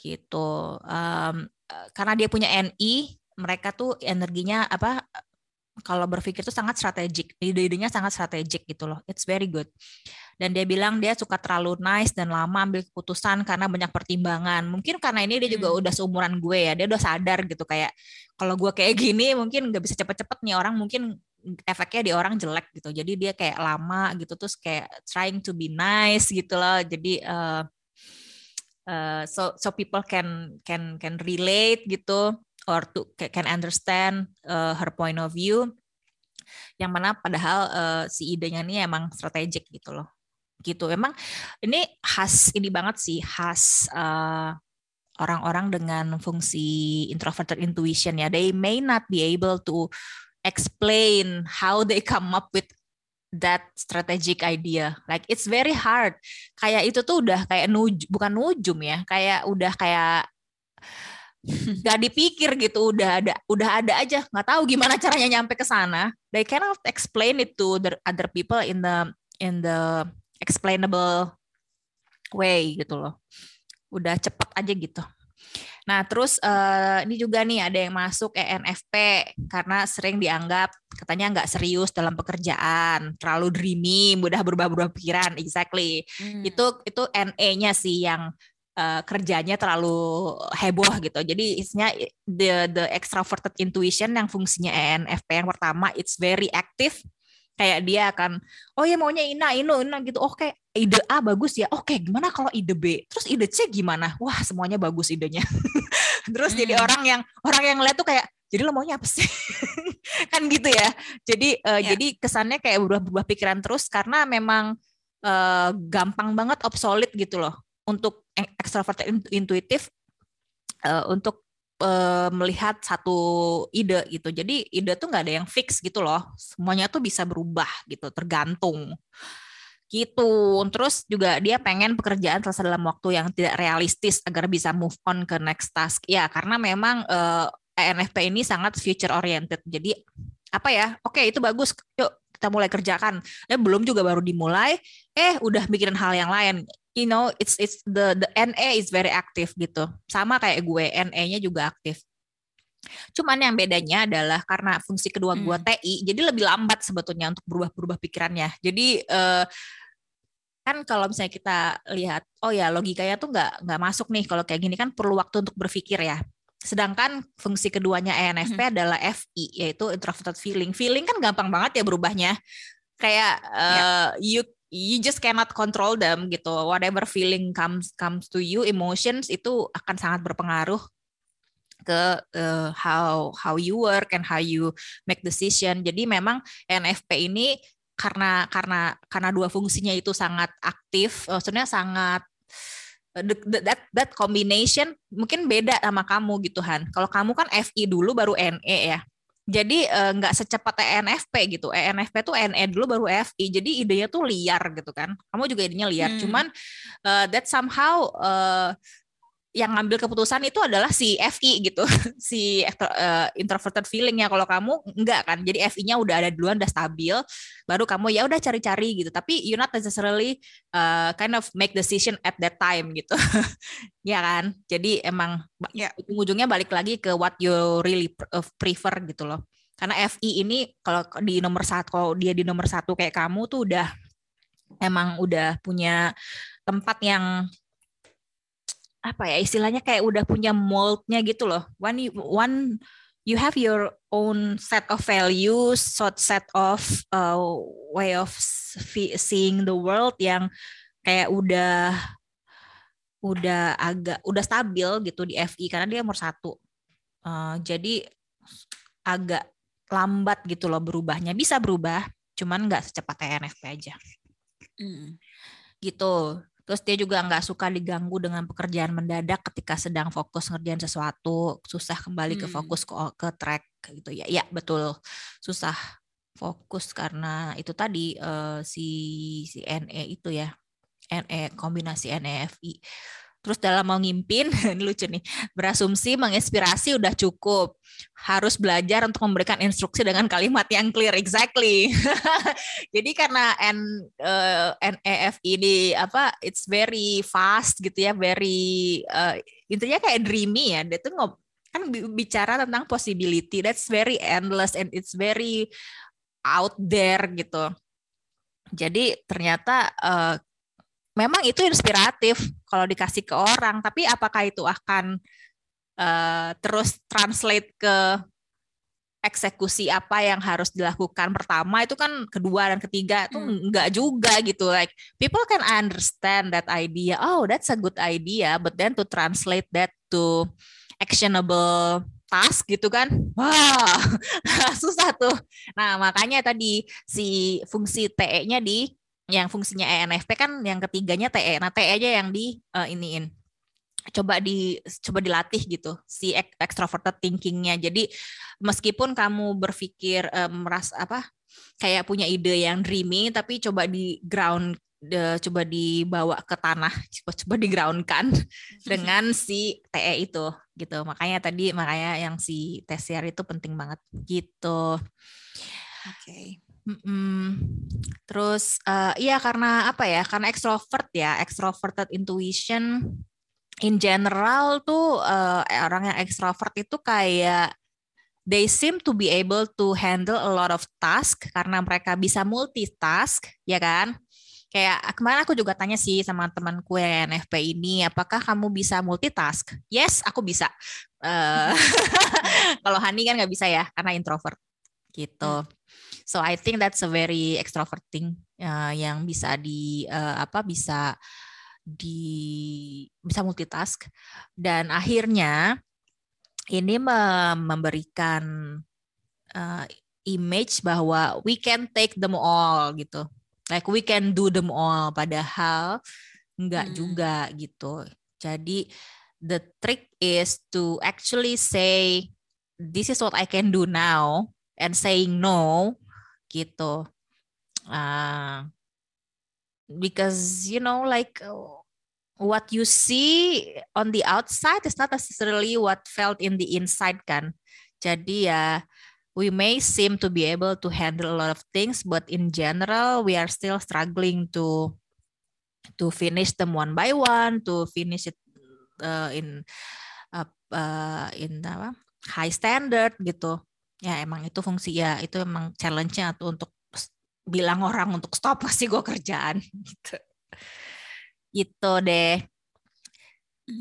gitu. Um, karena dia punya NI mereka tuh energinya apa kalau berpikir tuh sangat strategik ide-idenya sangat strategik gitu loh. It's very good. Dan dia bilang dia suka terlalu nice dan lama ambil keputusan karena banyak pertimbangan. Mungkin karena ini dia juga hmm. udah seumuran gue ya dia udah sadar gitu kayak kalau gue kayak gini mungkin nggak bisa cepet-cepet nih orang mungkin efeknya di orang jelek gitu. Jadi dia kayak lama gitu terus kayak trying to be nice gitu loh. Jadi uh, uh, so so people can can can relate gitu or to can understand uh, her point of view. Yang mana padahal uh, si idenya ini emang strategik gitu loh. Gitu. Emang ini khas ini banget sih khas uh, orang-orang dengan fungsi introverted intuition ya. They may not be able to explain how they come up with that strategic idea. Like it's very hard. Kayak itu tuh udah kayak nuj bukan nujum ya, kayak udah kayak gak dipikir gitu. Udah ada udah ada aja. Nggak tahu gimana caranya nyampe ke sana. They cannot explain it to the other people in the in the explainable way gitu loh. Udah cepet aja gitu Nah, terus uh, ini juga nih ada yang masuk ENFP karena sering dianggap katanya nggak serius dalam pekerjaan, terlalu dreamy, mudah berubah-ubah pikiran. Exactly. Hmm. Itu itu NE-nya sih yang uh, kerjanya terlalu heboh gitu. Jadi isinya the the extroverted intuition yang fungsinya ENFP yang pertama it's very active kayak dia akan oh ya maunya ina ino ina gitu. Oke okay, ide A bagus ya. Oke okay, gimana kalau ide B? Terus ide C gimana? Wah semuanya bagus idenya. Terus hmm. jadi orang yang orang yang lihat tuh kayak jadi lo maunya apa sih? Kan gitu ya. Jadi uh, ya. jadi kesannya kayak berubah-berubah pikiran terus karena memang uh, gampang banget obsolete gitu loh. Untuk extrovert intuitif uh, untuk uh, melihat satu ide gitu. Jadi ide tuh nggak ada yang fix gitu loh. Semuanya tuh bisa berubah gitu, tergantung gitu. Terus juga dia pengen pekerjaan selesai dalam waktu yang tidak realistis agar bisa move on ke next task. Ya, karena memang uh, eh, ENFP ini sangat future oriented. Jadi apa ya? Oke, itu bagus. Yuk kita mulai kerjakan. Eh belum juga baru dimulai, eh udah mikirin hal yang lain. You know it's it's the the NA is very active gitu. Sama kayak gue NE-nya juga aktif. Cuman yang bedanya adalah karena fungsi kedua gue hmm. TI jadi lebih lambat sebetulnya untuk berubah-berubah pikirannya. Jadi uh, kan kalau misalnya kita lihat oh ya logikanya tuh nggak nggak masuk nih. Kalau kayak gini kan perlu waktu untuk berpikir ya sedangkan fungsi keduanya ENFP hmm. adalah FI yaitu introverted feeling feeling kan gampang banget ya berubahnya kayak uh, you you just cannot control them gitu. Whatever feeling comes comes to you, emotions itu akan sangat berpengaruh ke uh, how how you work and how you make decision. Jadi memang NFP ini karena karena karena dua fungsinya itu sangat aktif, maksudnya sangat eh, that that combination mungkin beda sama kamu gitu Han. Kalau kamu kan FI dulu baru NE ya. Jadi eh, nggak secepat ENFP gitu. ENFP tuh NE dulu baru FI. Jadi idenya tuh liar gitu kan. Kamu juga idenya liar. Hmm. Cuman uh, that somehow uh, yang ngambil keputusan itu adalah si FI gitu, si uh, introverted feelingnya. Kalau kamu enggak kan, jadi FI-nya udah ada duluan, udah stabil, baru kamu ya udah cari-cari gitu. Tapi you not necessarily uh, kind of make decision at that time gitu, ya kan. Jadi emang ya. ujung-ujungnya balik lagi ke what you really uh, prefer gitu loh. Karena FI ini kalau di nomor satu, kalau dia di nomor satu kayak kamu tuh udah emang udah punya tempat yang apa ya istilahnya kayak udah punya moldnya gitu loh. One you, one you have your own set of values, sort set of uh, way of seeing the world yang kayak udah udah agak udah stabil gitu di FI karena dia nomor satu. Uh, jadi agak lambat gitu loh berubahnya. Bisa berubah, cuman nggak secepat ENFP aja. Hmm. Gitu. Terus dia juga nggak suka diganggu dengan pekerjaan mendadak ketika sedang fokus ngerjain sesuatu, susah kembali hmm. ke fokus ke, ke track gitu ya. Ya betul, susah fokus karena itu tadi uh, si si NE itu ya, NE kombinasi NEFI Terus dalam mau ngimpin, ini lucu nih, berasumsi menginspirasi udah cukup. Harus belajar untuk memberikan instruksi dengan kalimat yang clear, exactly. Jadi karena N uh, eh, NEF ini apa, it's very fast gitu ya, very uh, intinya kayak dreamy ya. Dia tuh ngob kan bicara tentang possibility, that's very endless and it's very out there gitu. Jadi ternyata uh, memang itu inspiratif kalau dikasih ke orang, tapi apakah itu akan uh, terus translate ke eksekusi apa yang harus dilakukan pertama? Itu kan kedua dan ketiga itu Hmm. enggak juga gitu like people can understand that idea. Oh that's a good idea but then to translate that to actionable task gitu kan? Wah susah tuh. Nah makanya tadi si fungsi TE-nya di yang fungsinya ENFP kan yang ketiganya TE nah TE aja yang di eh, iniin. Coba di coba dilatih gitu si extroverted thinkingnya. Jadi meskipun kamu berpikir eh, meras apa kayak punya ide yang dreamy tapi coba di ground de- coba dibawa ke tanah coba coba di groundkan dengan si TE itu gitu. Makanya tadi makanya yang si TCR itu penting banget gitu. Oke. Mm-mm. Terus eh, iya karena apa ya? Karena extrovert ya, extroverted intuition in general tuh eh, orang yang extrovert itu kayak they seem to be able to handle a lot of task karena mereka bisa multitask, ya kan? Kayak kemarin aku juga tanya sih sama temanku yang NFP ini, apakah kamu bisa multitask? Yes, aku bisa. Eh, kalau Hani kan nggak bisa ya, karena introvert gitu. So I think that's a very extrovert thing uh, yang bisa di uh, apa bisa di bisa multitask dan akhirnya ini me- memberikan uh, image bahwa we can take them all gitu. Like we can do them all padahal enggak Hmm. juga gitu. Jadi the trick is to actually say this is what I can do now and saying no gitu. Uh, because you know like uh, what you see on the outside is not necessarily what felt in the inside kan. Jadi ya we may seem to be able to handle a lot of things but in general we are still struggling to to finish them one by one to finish it uh, in uh, uh, in apa high standard gitu ya emang itu fungsi ya itu emang challenge-nya tuh untuk bilang orang untuk stop pasti gue kerjaan gitu gitu deh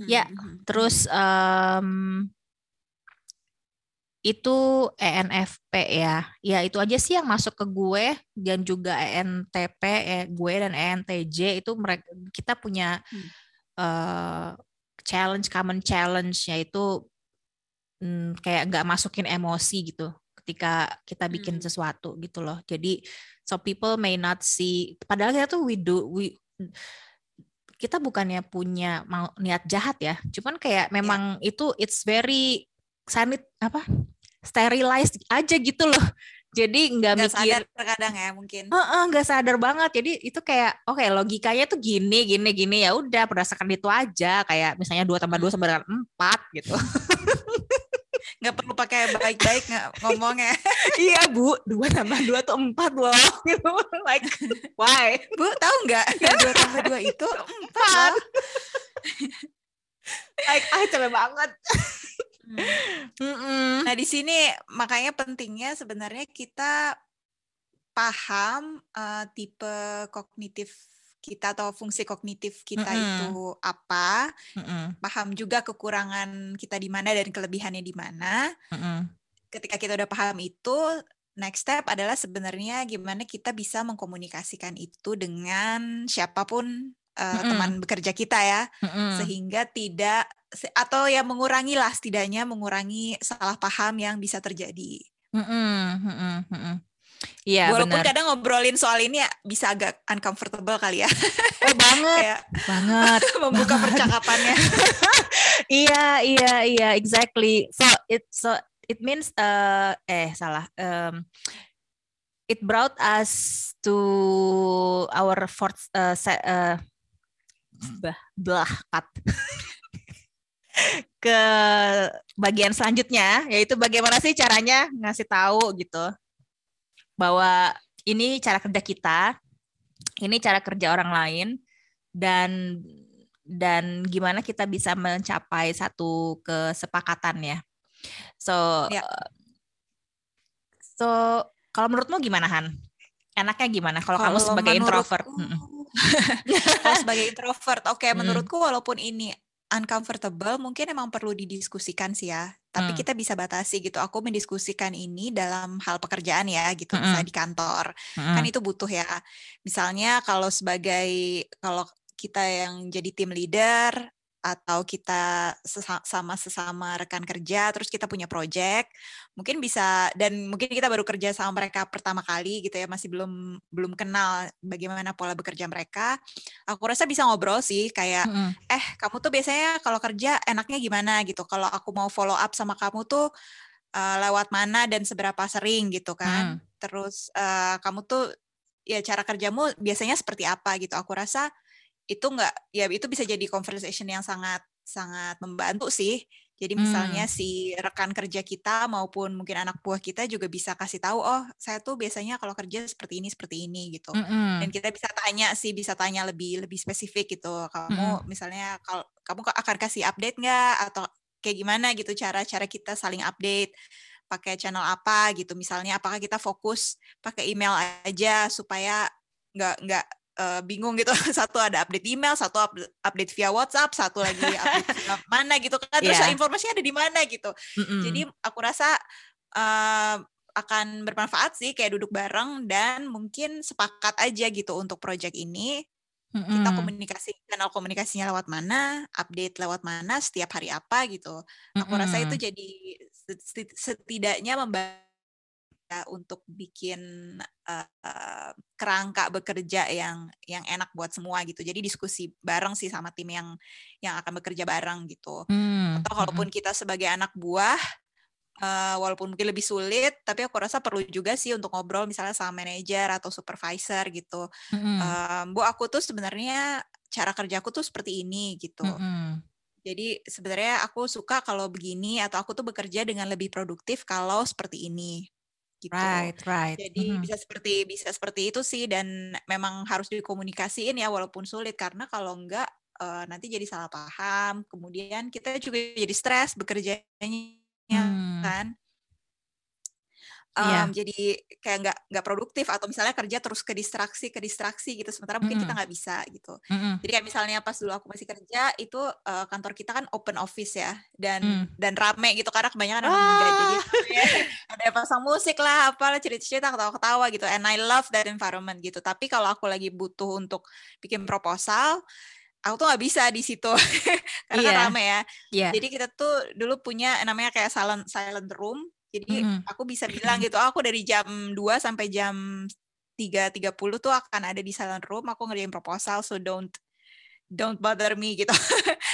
Ya, Mhm. terus em, itu ENFP ya ya itu aja sih yang masuk ke gue dan juga ENTP eh, gue dan ENTJ itu mereka kita punya Hmm. eh, challenge common challenge yaitu mm, kayak nggak masukin emosi gitu ketika kita bikin Hmm. sesuatu gitu loh jadi so people may not see padahal kita tuh we do we kita bukannya punya mau niat jahat ya cuman kayak memang itu it's very sanit apa sterilized aja gitu loh jadi nggak mikir sadar terkadang ya mungkin. Heeh, nggak sadar banget. Jadi itu kayak oke logikanya tuh gini gini gini ya udah berdasarkan itu aja kayak misalnya dua tambah dua sama dengan empat gitu. Nggak perlu pakai baik-baik ngomongnya. iya bu, dua tambah dua tuh empat loh. Gitu. like why? Bu, tahu nggak? Yang dua tambah dua itu empat. Like ah capek banget. Hmm. Mm-mm. Nah, di sini makanya pentingnya sebenarnya kita paham eh, tipe kognitif kita atau fungsi kognitif kita Mm-mm. itu apa, Mm-mm. paham juga kekurangan kita di mana dan kelebihannya di mana. Mm-mm. Ketika kita udah paham itu, next step adalah sebenarnya gimana kita bisa mengkomunikasikan itu dengan siapa pun eh, Mm-mm. teman bekerja kita ya Mm-mm. sehingga tidak atau ya mengurangi lah setidaknya mengurangi salah paham yang bisa terjadi. Mm-mm. Mm-mm. Mm-mm. Iya Walaupun benar. kadang ngobrolin soal ini ya bisa agak uncomfortable kali ya, Oh banget, kayak banget. membuka banget. percakapannya. iya iya iya exactly so it so it means uh, eh salah um, it brought us to our fourth uh, se- uh, bah, blah cut ke bagian selanjutnya yaitu bagaimana sih caranya ngasih tahu gitu bahwa ini cara kerja kita ini cara kerja orang lain dan dan gimana kita bisa mencapai satu kesepakatan ya. So Ya. so kalau menurutmu gimana Han? Enaknya gimana kalau kamu sebagai introvert? Kalau sebagai introvert, oke Hmm. menurutku walaupun ini uncomfortable, mungkin emang perlu didiskusikan sih ya. Hmm. tapi kita bisa batasi gitu. Aku mendiskusikan ini dalam hal pekerjaan ya gitu, Mm-mm. misalnya di kantor. Kan Mm-mm. itu butuh ya. Misalnya kalau sebagai kalau kita yang jadi tim leader atau kita sesa- sama sesama rekan kerja terus kita punya project mungkin bisa dan mungkin kita baru kerja sama mereka pertama kali gitu ya masih belum belum kenal bagaimana pola bekerja mereka aku rasa bisa ngobrol sih kayak Mm-mm. eh kamu tuh biasanya kalau kerja enaknya gimana? gitu. Kalau aku mau follow up sama kamu tuh eh, lewat mana dan seberapa sering gitu kan. Terus eh, kamu tuh ya cara kerjamu biasanya seperti apa gitu. Aku rasa itu enggak ya itu bisa jadi conversation yang sangat sangat membantu sih. Jadi misalnya si rekan kerja kita maupun mungkin anak buah kita juga bisa kasih tahu oh saya tuh biasanya kalau kerja seperti ini seperti ini gitu. Mm-mm. dan kita bisa tanya sih bisa tanya lebih lebih spesifik gitu. Kamu misalnya kalau kamu akan kasih update nggak? Atau kayak gimana gitu cara cara kita saling update pakai channel apa gitu misalnya? Apakah kita fokus pakai email aja supaya nggak nggak eh, bingung gitu satu ada update email satu up- update via WhatsApp satu lagi update via mana gitu kan terus Iya. informasinya ada di mana gitu Mm-mm. jadi aku rasa eh, akan bermanfaat sih kayak duduk bareng dan mungkin sepakat aja gitu untuk project ini kita Mm-mm. komunikasi channel komunikasinya lewat mana, update lewat mana, setiap hari apa gitu. Aku rasa itu Mm-mm. jadi seti- setidaknya membantu untuk bikin eh, eh, kerangka bekerja yang yang enak buat semua gitu. Jadi diskusi bareng sih sama tim yang yang akan bekerja bareng gitu Mm, atau kalaupun kita sebagai anak buah eh, walaupun mungkin lebih sulit tapi aku rasa perlu juga sih untuk ngobrol misalnya sama manajer atau supervisor gitu mm-mm. Em, bu aku tuh sebenarnya cara kerjaku tuh seperti ini gitu Mm-mm. jadi sebenarnya aku suka kalau begini atau aku tuh bekerja dengan lebih produktif kalau seperti ini gitu Right, right. jadi Mhm. bisa seperti bisa seperti itu sih dan memang harus dikomunikasiin ya walaupun sulit karena kalau enggak eh, nanti jadi salah paham. Kemudian kita juga jadi stres bekerjanya Hmm. kan. Iya. Em, jadi kayak nggak nggak produktif atau misalnya kerja terus ke distraksi ke distraksi gitu sementara mungkin kita Mm-mm. nggak bisa gitu. Mm-mm. Jadi kayak misalnya pas dulu aku masih kerja itu eh, kantor kita kan open office ya dan Hmm. dan rame gitu karena kebanyakan anak muda jadi Ah. ada yang pasang musik lah apalah cerita-cerita ketawa-ketawa gitu and I love that environment gitu. Tapi kalau aku lagi butuh untuk bikin proposal aku tuh nggak bisa di situ karena kan Iya. rame ya. Iya. Jadi kita tuh dulu punya namanya kayak silent silent room. Jadi Mm-mm. aku bisa bilang gitu, oh, aku dari jam 2 sampai jam 3.30 tuh akan ada di silent room, aku ngerjain proposal, so don't don't bother me gitu.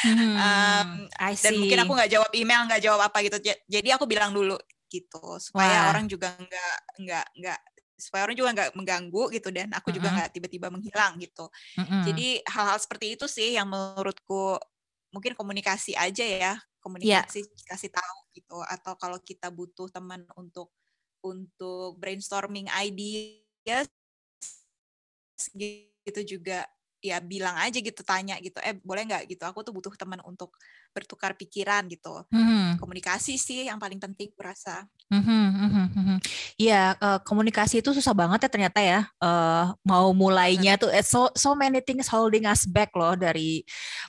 Hmm, Um, I Dan mungkin aku nggak jawab email, nggak jawab apa gitu. Ja- Jadi aku bilang dulu gitu, supaya Wah. orang juga nggak nggak nggak supaya orang juga nggak mengganggu gitu dan aku juga Mm-mm. nggak tiba-tiba menghilang gitu. Mm-mm. Jadi hal-hal seperti itu sih yang menurutku mungkin komunikasi aja ya, komunikasi kasih tahu gitu. Atau kalau kita butuh teman untuk untuk brainstorming ideas gitu juga ya bilang aja gitu tanya gitu eh boleh nggak gitu aku tuh butuh teman untuk bertukar pikiran gitu Mhm. komunikasi sih yang paling penting berasa Mhm, mhm, mhm. Iya, eh, komunikasi itu susah banget ya ternyata ya. Eh, mau mulainya tuh eh, so so many things holding us back loh dari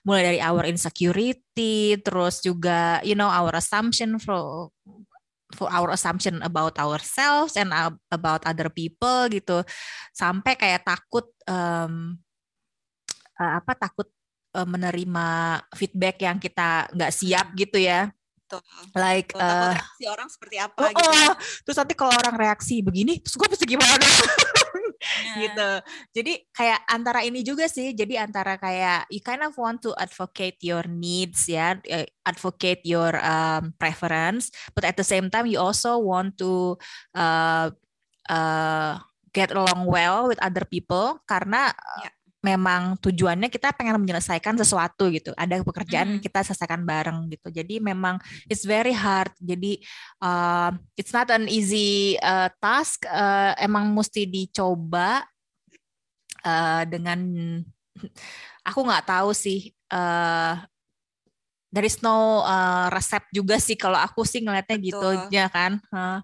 mulai dari our insecurity, terus juga you know our assumption for for our assumption about ourselves and ab- about other people gitu, sampai kayak takut em, eh, apa takut eh, menerima feedback yang kita nggak siap gitu ya. tuh Like Tuh, takut eh, reaksi orang seperti apa Oh, gitu oh, terus nanti kalau orang reaksi begini, terus gue mesti gimana? Gitu. Jadi kayak antara ini juga sih. Jadi antara kayak you kind of want to advocate your needs ya, advocate your um, preference, but at the same time you also want to uh, uh, get along well with other people karena uh, Ya. Memang tujuannya kita pengen menyelesaikan sesuatu gitu. Ada pekerjaan Mhm. kita selesaikan bareng gitu. Jadi memang it's very hard. Jadi uh, it's not an easy uh, task. Uh, emang mesti dicoba uh, dengan aku nggak tahu sih. Uh, there is no uh, resep juga sih kalau aku sih ngelihatnya gitu Betul. ya kan. Uh,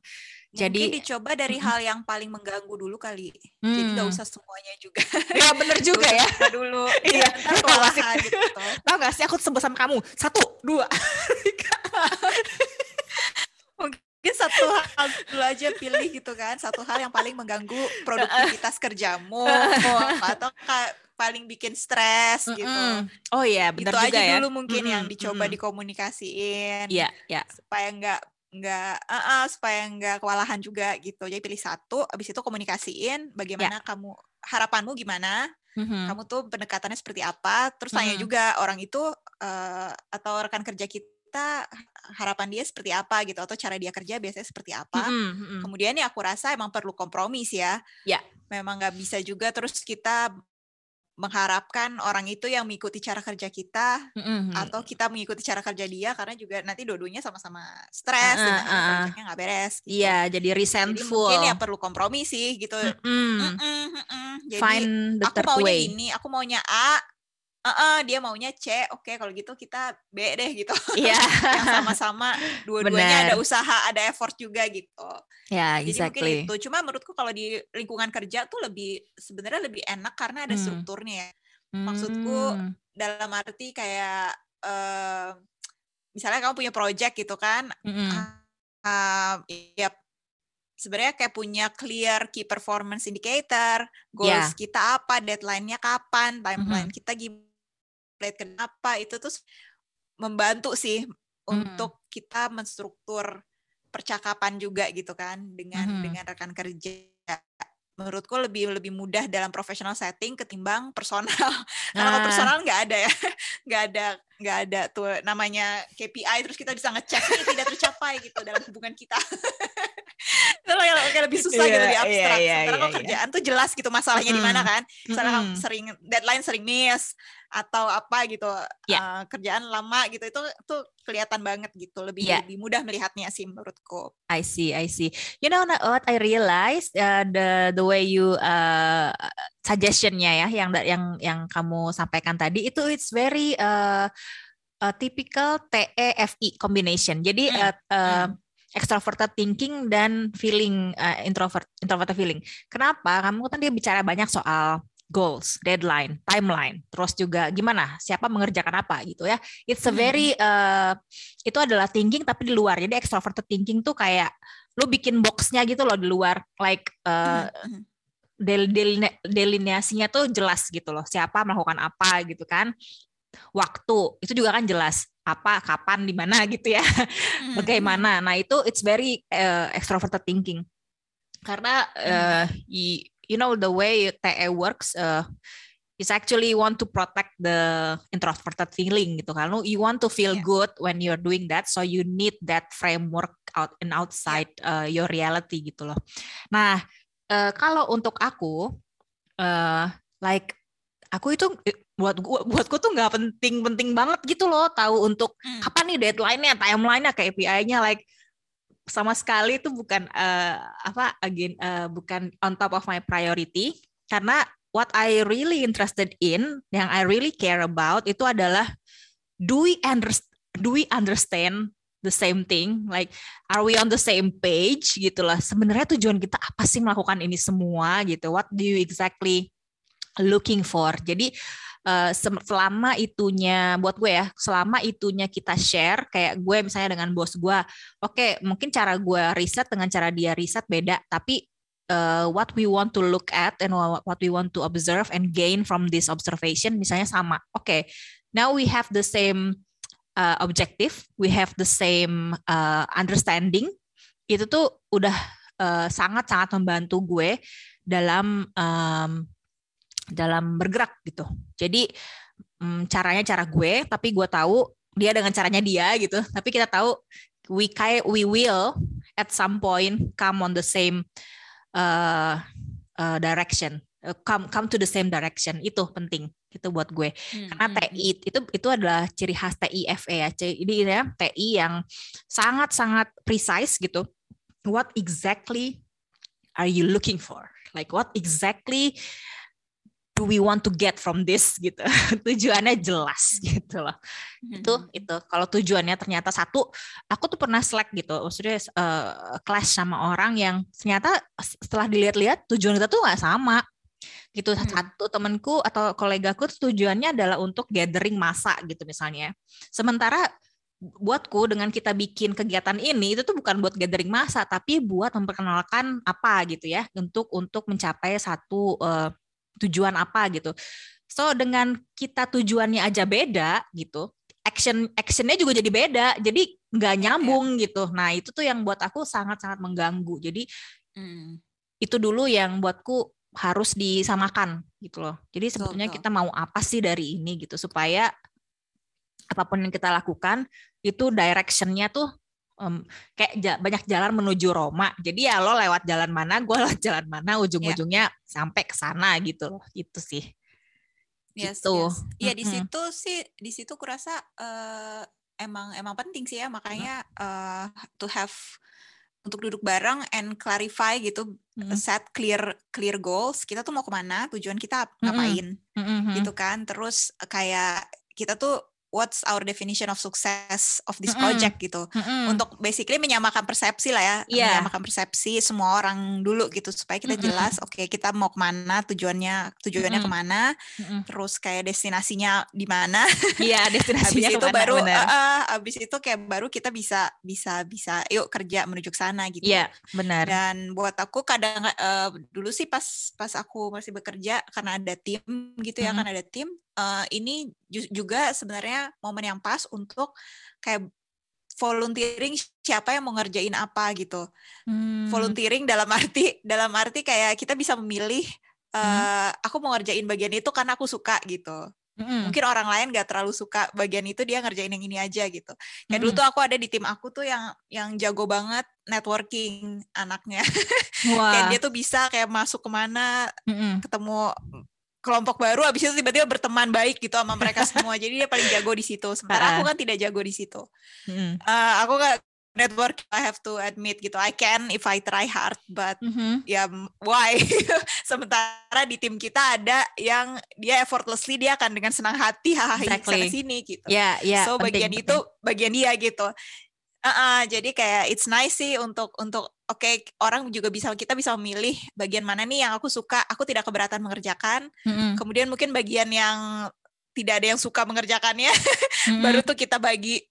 mungkin jadi dicoba dari hal yang paling mengganggu dulu kali jadi nggak hmm, usah semuanya juga ya bener juga ya. dulu Iya, tau gak sih? gitu Tahu gak sih aku sebut sama kamu satu dua dulu aja pilih gitu kan satu hal yang paling mengganggu produktivitas kerjamu atau paling bikin stres mm -mm. gitu. Oh iya, benar juga aja ya. dulu mungkin mm -mm. yang dicoba mm -mm. dikomunikasiin. Iya, yeah, iya. Yeah. Supaya nggak nggak uh, uh, supaya nggak kewalahan juga gitu. Jadi pilih satu, abis itu komunikasiin bagaimana yeah. kamu harapanmu gimana, mm-hmm. kamu tuh pendekatannya seperti apa, terus tanya mm-hmm. juga orang itu uh, atau rekan kerja kita harapan dia seperti apa gitu atau cara dia kerja biasanya seperti apa. Mm-hmm. Kemudian ya aku rasa emang perlu kompromi sih ya. Ya. Yeah. Memang nggak bisa juga terus kita mengharapkan orang itu yang mengikuti cara kerja kita mm-hmm. atau kita mengikuti cara kerja dia karena juga nanti dua-duanya sama-sama stres uh, uh, uh. nggak beres. Gitu. Iya, jadi resentful. Jadi mungkin ya perlu kompromi sih gitu. Mm-hmm. Mm-hmm, mm-hmm. Jadi Find the aku maunya way. ini, aku maunya A, uh -uh, dia maunya C, oke okay, kalau gitu kita B deh gitu. Iya. Yeah. yang sama-sama dua-duanya ada usaha, ada effort juga gitu. Ya, yeah, exactly. Jadi mungkin itu. Cuma menurutku kalau di lingkungan kerja tuh lebih sebenarnya lebih enak karena ada hmm. strukturnya ya. Maksudku hmm. dalam arti kayak uh, misalnya kamu punya project gitu kan. Mm -hmm. uh, ya sebenarnya kayak punya clear key performance indicator, goals yeah. kita apa, deadline-nya kapan, timeline mm -hmm. kita gimana kenapa itu tuh membantu sih hmm. untuk kita menstruktur percakapan juga gitu kan dengan hmm. dengan rekan kerja menurutku lebih lebih mudah dalam professional setting ketimbang personal karena kalau ah. personal nggak ada ya nggak ada nggak ada tuh namanya KPI terus kita bisa ngecek ini tidak tercapai gitu dalam hubungan kita itu kayak lebih susah yeah, gitu lebih iya, abstrak yeah, yeah, sementara yeah, kalau yeah. kerjaan tuh jelas gitu masalahnya mm. di mana kan misalnya mm. sering deadline sering miss atau apa gitu yeah. Ya. uh, kerjaan lama gitu itu tuh kelihatan banget gitu lebih yeah. lebih mudah melihatnya sih menurutku. I see, I see. You know what I realized uh, the the way you uh, suggestionnya ya yang yang yang kamu sampaikan tadi itu it's very uh, uh, typical TEFI combination. Jadi mm. uh, uh, mm extroverted thinking dan feeling uh, introvert introverted feeling. Kenapa? Kamu kan dia bicara banyak soal goals, deadline, timeline, terus juga gimana siapa mengerjakan apa gitu ya. It's a very uh, itu adalah thinking tapi di luar. Jadi extroverted thinking tuh kayak lu bikin boxnya gitu loh di luar, like uh, del del delineasinya tuh jelas gitu loh. Siapa melakukan apa gitu kan. Waktu itu juga kan jelas apa, kapan, di mana gitu ya. Bagaimana. Nah, itu it's very uh, extroverted thinking. Karena uh, you know the way TE works uh, is actually want to protect the introverted feeling gitu kan. You want to feel yeah. good when you're doing that, so you need that framework out and outside uh, your reality gitu loh. Nah, uh, kalau untuk aku, uh, like aku itu buat buatku tuh nggak penting-penting banget gitu loh tahu untuk hmm. kapan nih deadline-nya, timeline-nya, KPI-nya like sama sekali itu bukan uh, apa again uh, bukan on top of my priority. Karena what I really interested in yang I really care about itu adalah do we understand do we understand the same thing? Like are we on the same page gitulah sebenarnya tujuan kita apa sih melakukan ini semua gitu? What do you exactly looking for? Jadi uh, selama itunya buat gue ya selama itunya kita share kayak gue misalnya dengan bos gue oke okay, mungkin cara gue riset dengan cara dia riset beda tapi uh, what we want to look at and what we want to observe and gain from this observation misalnya sama. Oke okay, now we have the same uh, objective we have the same uh, understanding itu tuh udah sangat sangat sangat membantu gue dalam um, dalam bergerak gitu. Jadi um, caranya cara gue, tapi gue tahu dia dengan caranya dia gitu. Tapi kita tahu we kayak we will at some point come on the same uh, uh, direction, uh, come come to the same direction itu penting itu buat gue. Hmm. Karena hmm, TI hmm. itu itu adalah ciri khas TIFE ya. Jadi ya TI yang sangat sangat precise gitu. What exactly are you looking for? Like what exactly do we want to get from this gitu. Tujuannya jelas gitu loh. Hmm. itu itu. Kalau tujuannya ternyata satu aku tuh pernah slack gitu. Maksudnya uh, clash sama orang yang ternyata setelah dilihat-lihat tujuan kita tuh nggak sama. Gitu. Hmm. satu temanku atau kolegaku tujuannya adalah untuk gathering masa gitu misalnya. Sementara buatku dengan kita bikin kegiatan ini itu tuh bukan buat gathering masa tapi buat memperkenalkan apa gitu ya. Untuk untuk mencapai satu uh, tujuan apa gitu. So dengan kita tujuannya aja beda gitu, action actionnya juga jadi beda, jadi nggak iya. nyambung yeah. gitu. Nah itu tuh yang buat aku sangat sangat mengganggu. Jadi mm. itu dulu yang buatku harus disamakan gitu loh. Jadi sebetulnya kita mau apa sih dari ini gitu supaya apa pun yang kita lakukan itu directionnya tuh um, kayak ja, banyak jalan menuju Roma. Jadi ya lo lewat jalan mana, gue lewat jalan mana, ujung-ujungnya yeah. sampai ke sana gitu loh. Itu sih. Yes, gitu. Yes. Iya mm -hmm. di situ sih, di situ kurasa uh, emang emang penting sih ya makanya uh, to have untuk duduk bareng and clarify gitu mm-hmm. set clear clear goals kita tuh mau ke mana tujuan kita ngapain mm-hmm. gitu kan terus kayak kita tuh what's our definition of success of this project mm -hmm. gitu mm -hmm. untuk basically menyamakan persepsi lah ya yeah. menyamakan persepsi semua orang dulu gitu supaya kita jelas mm -hmm. oke okay, kita mau ke mana tujuannya tujuannya mm -hmm. ke mana mm -hmm. terus kayak destinasinya di mana iya yeah, destinasinya habis itu baru uh, habis itu kayak baru kita bisa bisa bisa yuk kerja menuju ke sana gitu iya yeah, benar dan buat aku kadang uh, dulu sih pas pas aku masih bekerja karena ada tim gitu ya mm -hmm. kan ada tim uh, ini juga sebenarnya momen yang pas untuk kayak volunteering siapa yang mau ngerjain apa gitu. Hmm. Volunteering dalam arti dalam arti kayak kita bisa memilih uh, hmm. aku mau ngerjain bagian itu karena aku suka gitu. Hmm. Mungkin orang lain gak terlalu suka bagian itu dia ngerjain yang ini aja gitu. Kayak hmm. dulu tuh aku ada di tim aku tuh yang yang jago banget networking anaknya. Wah. kayak dia tuh bisa kayak masuk ke mana, hmm. ketemu kelompok baru abis itu tiba-tiba berteman baik gitu sama mereka semua jadi dia paling jago di situ sementara aku kan tidak jago di situ mm. uh, aku gak network I have to admit gitu I can if I try hard but mm-hmm. ya why sementara di tim kita ada yang dia effortlessly dia akan dengan senang hati hahaha exactly. sana sini gitu yeah, yeah, so penting, bagian penting. itu bagian dia gitu uh -uh, jadi kayak it's nice sih untuk untuk oke okay, orang juga bisa kita bisa memilih bagian mana nih yang aku suka aku tidak keberatan mengerjakan mm-hmm. kemudian mungkin bagian yang tidak ada yang suka mengerjakannya mm-hmm. baru tuh kita bagi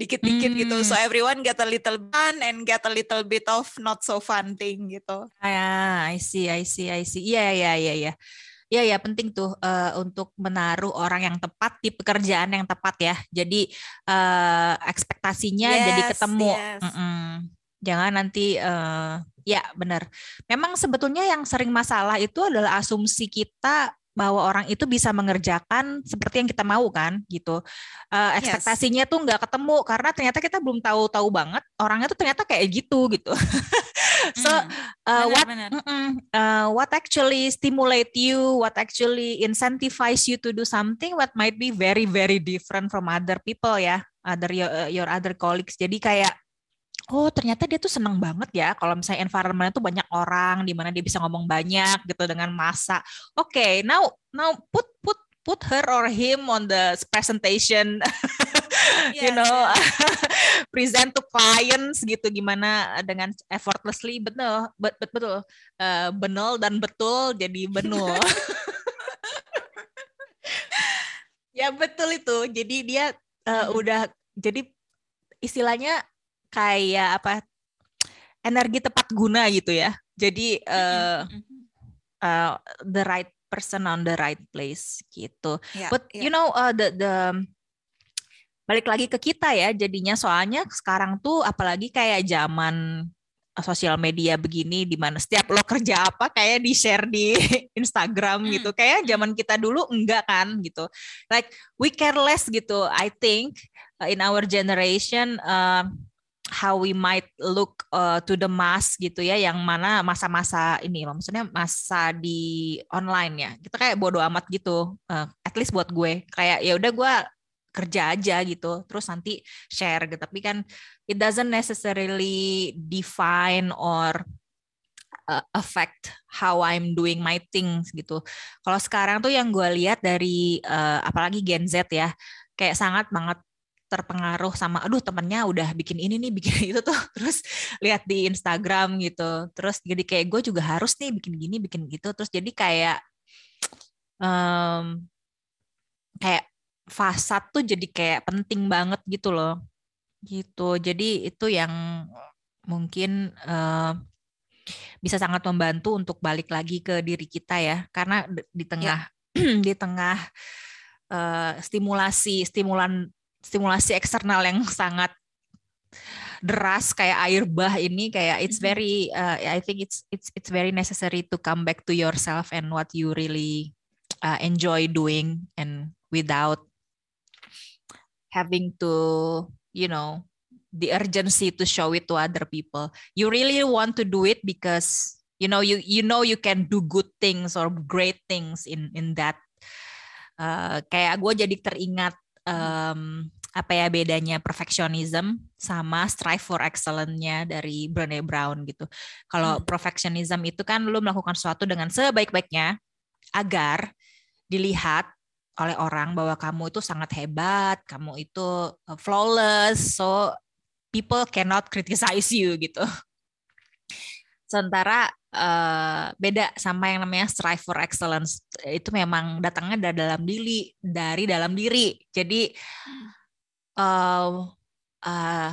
dikit-dikit mm-hmm. gitu so everyone get a little fun and get a little bit of not so fun thing gitu ah I see I see I see iya iya iya iya ya ya penting tuh uh, untuk menaruh orang yang tepat di pekerjaan yang tepat ya jadi uh, ekspektasinya yes, jadi ketemu yes. Mm -mm jangan nanti uh, ya benar. Memang sebetulnya yang sering masalah itu adalah asumsi kita bahwa orang itu bisa mengerjakan seperti yang kita mau kan gitu uh, ekspektasinya yes. tuh nggak ketemu karena ternyata kita belum tahu-tahu banget orangnya tuh ternyata kayak gitu gitu so uh, benar, what benar. Uh, what actually stimulate you what actually incentivize you to do something what might be very very different from other people ya other your, your other colleagues jadi kayak oh ternyata dia tuh seneng banget ya kalau misalnya environment tuh banyak orang di mana dia bisa ngomong banyak gitu dengan masa. Oke, okay, now now put put put her or him on the presentation. yes, you know, present to clients gitu gimana dengan effortlessly betul bet, bet, betul uh, benul dan betul jadi benul. ya betul itu. Jadi dia uh, udah jadi istilahnya kayak apa energi tepat guna gitu ya. Jadi uh, uh, the right person on the right place gitu. Yeah, But yeah. you know uh, the the balik lagi ke kita ya jadinya soalnya sekarang tuh apalagi kayak zaman sosial media begini di mana setiap lo kerja apa kayak di share di Instagram gitu kayak zaman kita dulu enggak kan gitu like we care less gitu I think uh, in our generation uh, how we might look uh, to the mass gitu ya yang mana masa-masa ini maksudnya masa di online ya. Kita kayak bodoh amat gitu uh, at least buat gue. Kayak ya udah gue kerja aja gitu. Terus nanti share gitu. Tapi kan it doesn't necessarily define or uh, affect how I'm doing my things gitu. Kalau sekarang tuh yang gue lihat dari uh, apalagi Gen Z ya kayak sangat banget terpengaruh sama aduh temennya udah bikin ini nih bikin itu tuh. Terus lihat di Instagram gitu. Terus jadi kayak gue juga harus nih bikin gini bikin gitu. Terus jadi kayak um, kayak fasad tuh jadi kayak penting banget gitu loh. Gitu. Jadi itu yang mungkin uh, bisa sangat membantu untuk balik lagi ke diri kita ya, karena di tengah ya. di tengah uh, stimulasi stimulan stimulasi eksternal yang sangat deras kayak air bah ini kayak it's very uh, I think it's it's it's very necessary to come back to yourself and what you really uh, enjoy doing and without having to you know the urgency to show it to other people. You really want to do it because you know you you know you can do good things or great things in in that uh, kayak gue jadi teringat um, apa ya bedanya perfectionism sama strive for excellence-nya dari Brené Brown gitu. Kalau hmm. perfectionism itu kan lu melakukan sesuatu dengan sebaik-baiknya agar dilihat oleh orang bahwa kamu itu sangat hebat, kamu itu uh, flawless, so people cannot criticize you gitu. Sementara uh, beda sama yang namanya strive for excellence itu memang datangnya dari dalam diri, dari dalam diri. Jadi hmm uh, uh,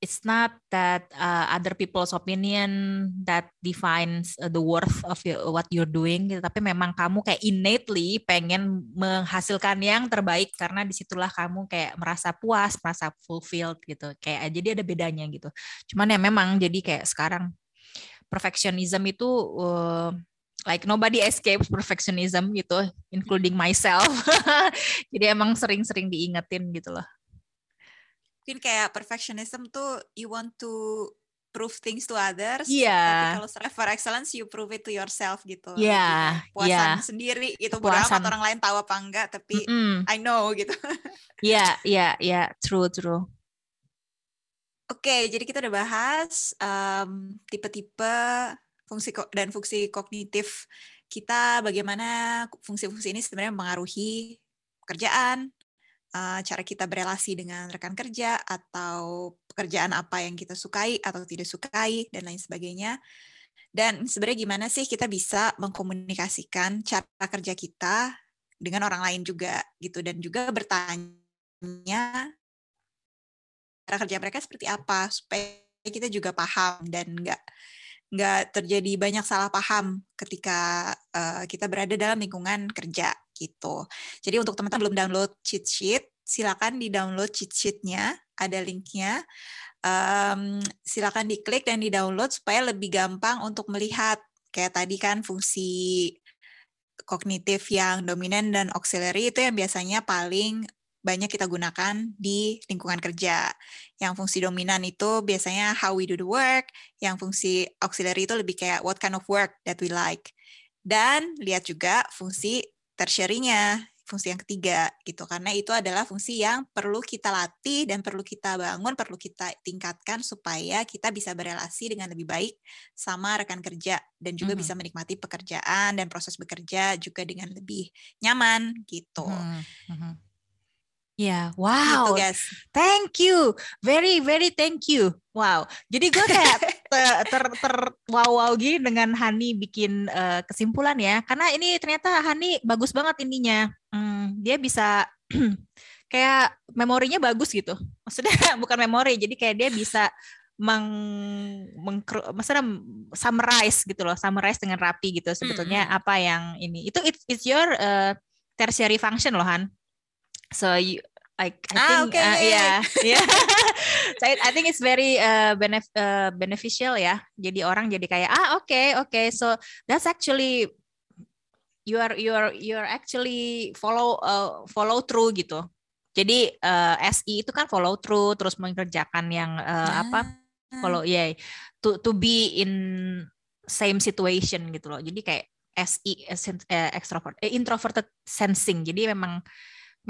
it's not that uh, other people's opinion that defines uh, the worth of your, what you're doing gitu tapi memang kamu kayak innately pengen menghasilkan yang terbaik karena di situlah kamu kayak merasa puas merasa fulfilled gitu. Kayak jadi ada bedanya gitu. Cuman ya memang jadi kayak sekarang perfectionism itu uh, like nobody escapes perfectionism gitu including myself. Jadi emang sering-sering diingetin gitu loh mungkin kayak perfectionism tuh you want to prove things to others. Iya. Yeah. Tapi kalau strive for excellence, you prove it to yourself gitu. Iya. Yeah. Puasan yeah. sendiri gitu. Puasan. orang lain tahu apa enggak, tapi mm -mm. I know gitu. Iya, yeah, iya, yeah, iya. Yeah. True, true. Oke, okay, jadi kita udah bahas um, tipe-tipe fungsi dan fungsi kognitif kita, bagaimana fungsi-fungsi ini sebenarnya mengaruhi pekerjaan, uh, cara kita berelasi dengan rekan kerja atau pekerjaan apa yang kita sukai atau tidak sukai dan lain sebagainya. Dan sebenarnya gimana sih kita bisa mengkomunikasikan cara kerja kita dengan orang lain juga gitu dan juga bertanya cara kerja mereka seperti apa supaya kita juga paham dan nggak nggak terjadi banyak salah paham ketika uh, kita berada dalam lingkungan kerja gitu. Jadi untuk teman-teman belum download cheat sheet, silakan di download cheat sheetnya, ada linknya. Um, silakan diklik dan di download supaya lebih gampang untuk melihat kayak tadi kan fungsi kognitif yang dominan dan auxiliary itu yang biasanya paling banyak kita gunakan di lingkungan kerja. Yang fungsi dominan itu biasanya how we do the work, yang fungsi auxiliary itu lebih kayak what kind of work that we like. Dan lihat juga fungsi tertiary-nya, fungsi yang ketiga gitu. Karena itu adalah fungsi yang perlu kita latih dan perlu kita bangun, perlu kita tingkatkan supaya kita bisa berelasi dengan lebih baik sama rekan kerja dan juga mm -hmm. bisa menikmati pekerjaan dan proses bekerja juga dengan lebih nyaman gitu. Mm -hmm. Ya, yeah. wow. Gitu, guys. Thank you. Very very thank you. Wow. Jadi gue kayak ter, ter, ter wow wow gini dengan Hani bikin uh, kesimpulan ya. Karena ini ternyata Hani bagus banget ininya. Hmm, dia bisa kayak memorinya bagus gitu. Maksudnya bukan memori, jadi kayak dia bisa meng, meng maksudnya summarize gitu loh, summarize dengan rapi gitu sebetulnya mm -hmm. apa yang ini. Itu it's, it's your uh, tertiary function loh Han. So you, like I ah, think okay. uh, yeah yeah so I, I think it's very uh, benef uh, beneficial ya. Jadi orang jadi kayak ah oke okay, oke. Okay. so that's actually you are you are you are actually follow uh, follow through gitu. Jadi uh, SI itu kan follow through terus mengerjakan yang uh, apa follow ya yeah, to to be in same situation gitu loh. Jadi kayak SI uh, extrovert eh, introverted sensing. Jadi memang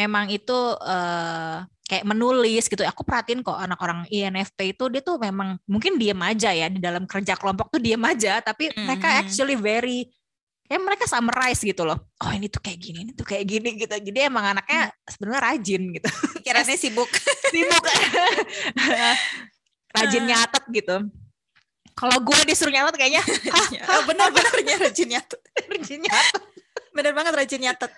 memang itu uh, kayak menulis gitu. Aku perhatiin kok anak orang INFP itu dia tuh memang mungkin diem aja ya di dalam kerja kelompok tuh diem aja, tapi mm-hmm. mereka actually very ya mereka summarize gitu loh. Oh ini tuh kayak gini, ini tuh kayak gini gitu. Jadi emang anaknya sebenarnya rajin gitu. Pikirannya sibuk. sibuk. rajin nyatet gitu. Kalau gue disuruh nyatet kayaknya, benar-benar rajin nyatet. rajin nyatet Bener banget rajin nyatet.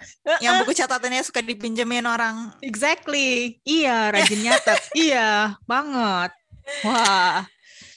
Yang buku catatannya suka dipinjemin orang. Exactly. Iya, rajin nyatet. iya, banget. Wah,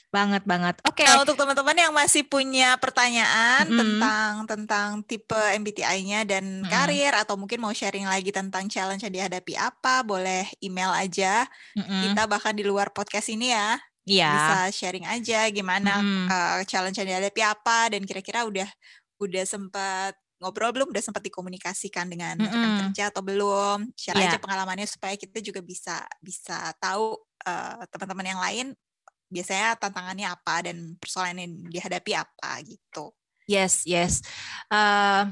banget banget. Oke. Okay. Nah, untuk teman-teman yang masih punya pertanyaan mm. tentang tentang tipe MBTI-nya dan mm. karir atau mungkin mau sharing lagi tentang challenge yang dihadapi apa, boleh email aja. Mm -mm. Kita bahkan di luar podcast ini ya. Iya. Bisa sharing aja gimana mm. uh, challenge yang dihadapi apa dan kira-kira udah udah sempat ngobrol belum udah sempat dikomunikasikan dengan mm -hmm. rekan kerja atau belum share yeah. aja pengalamannya supaya kita juga bisa bisa tahu uh, teman-teman yang lain biasanya tantangannya apa dan persoalan yang dihadapi apa gitu. Yes, yes. Uh,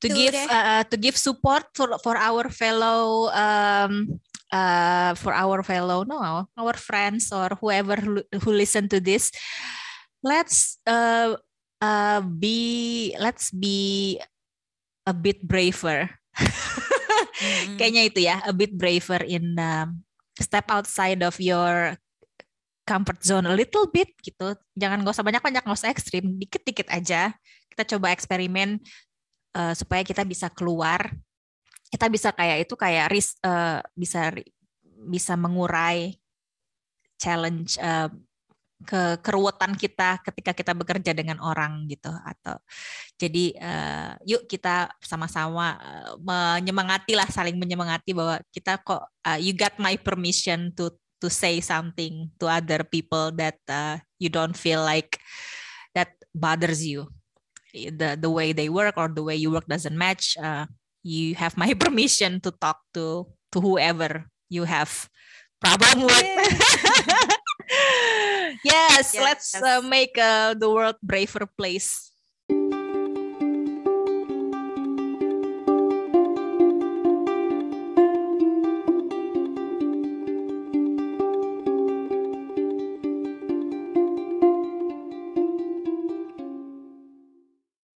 to give uh, to give support for for our fellow um, uh, for our fellow no our friends or whoever who, who listen to this, let's uh, uh, be let's be a bit braver. mm. Kayaknya itu ya, a bit braver in um, step outside of your comfort zone a little bit gitu. Jangan gak usah banyak-banyak, gak usah ekstrim, dikit-dikit aja. Kita coba eksperimen uh, supaya kita bisa keluar. Kita bisa kayak itu kayak risk uh, bisa bisa mengurai challenge uh, ke keruwetan kita ketika kita bekerja dengan orang gitu. Atau jadi uh, yuk kita sama-sama uh, menyemangati lah saling menyemangati bahwa kita kok uh, you got my permission to to say something to other people that uh, you don't feel like that bothers you. The the way they work or the way you work doesn't match uh, you have my permission to talk to to whoever you have problem with yes, yes, let's uh, make uh, the world braver place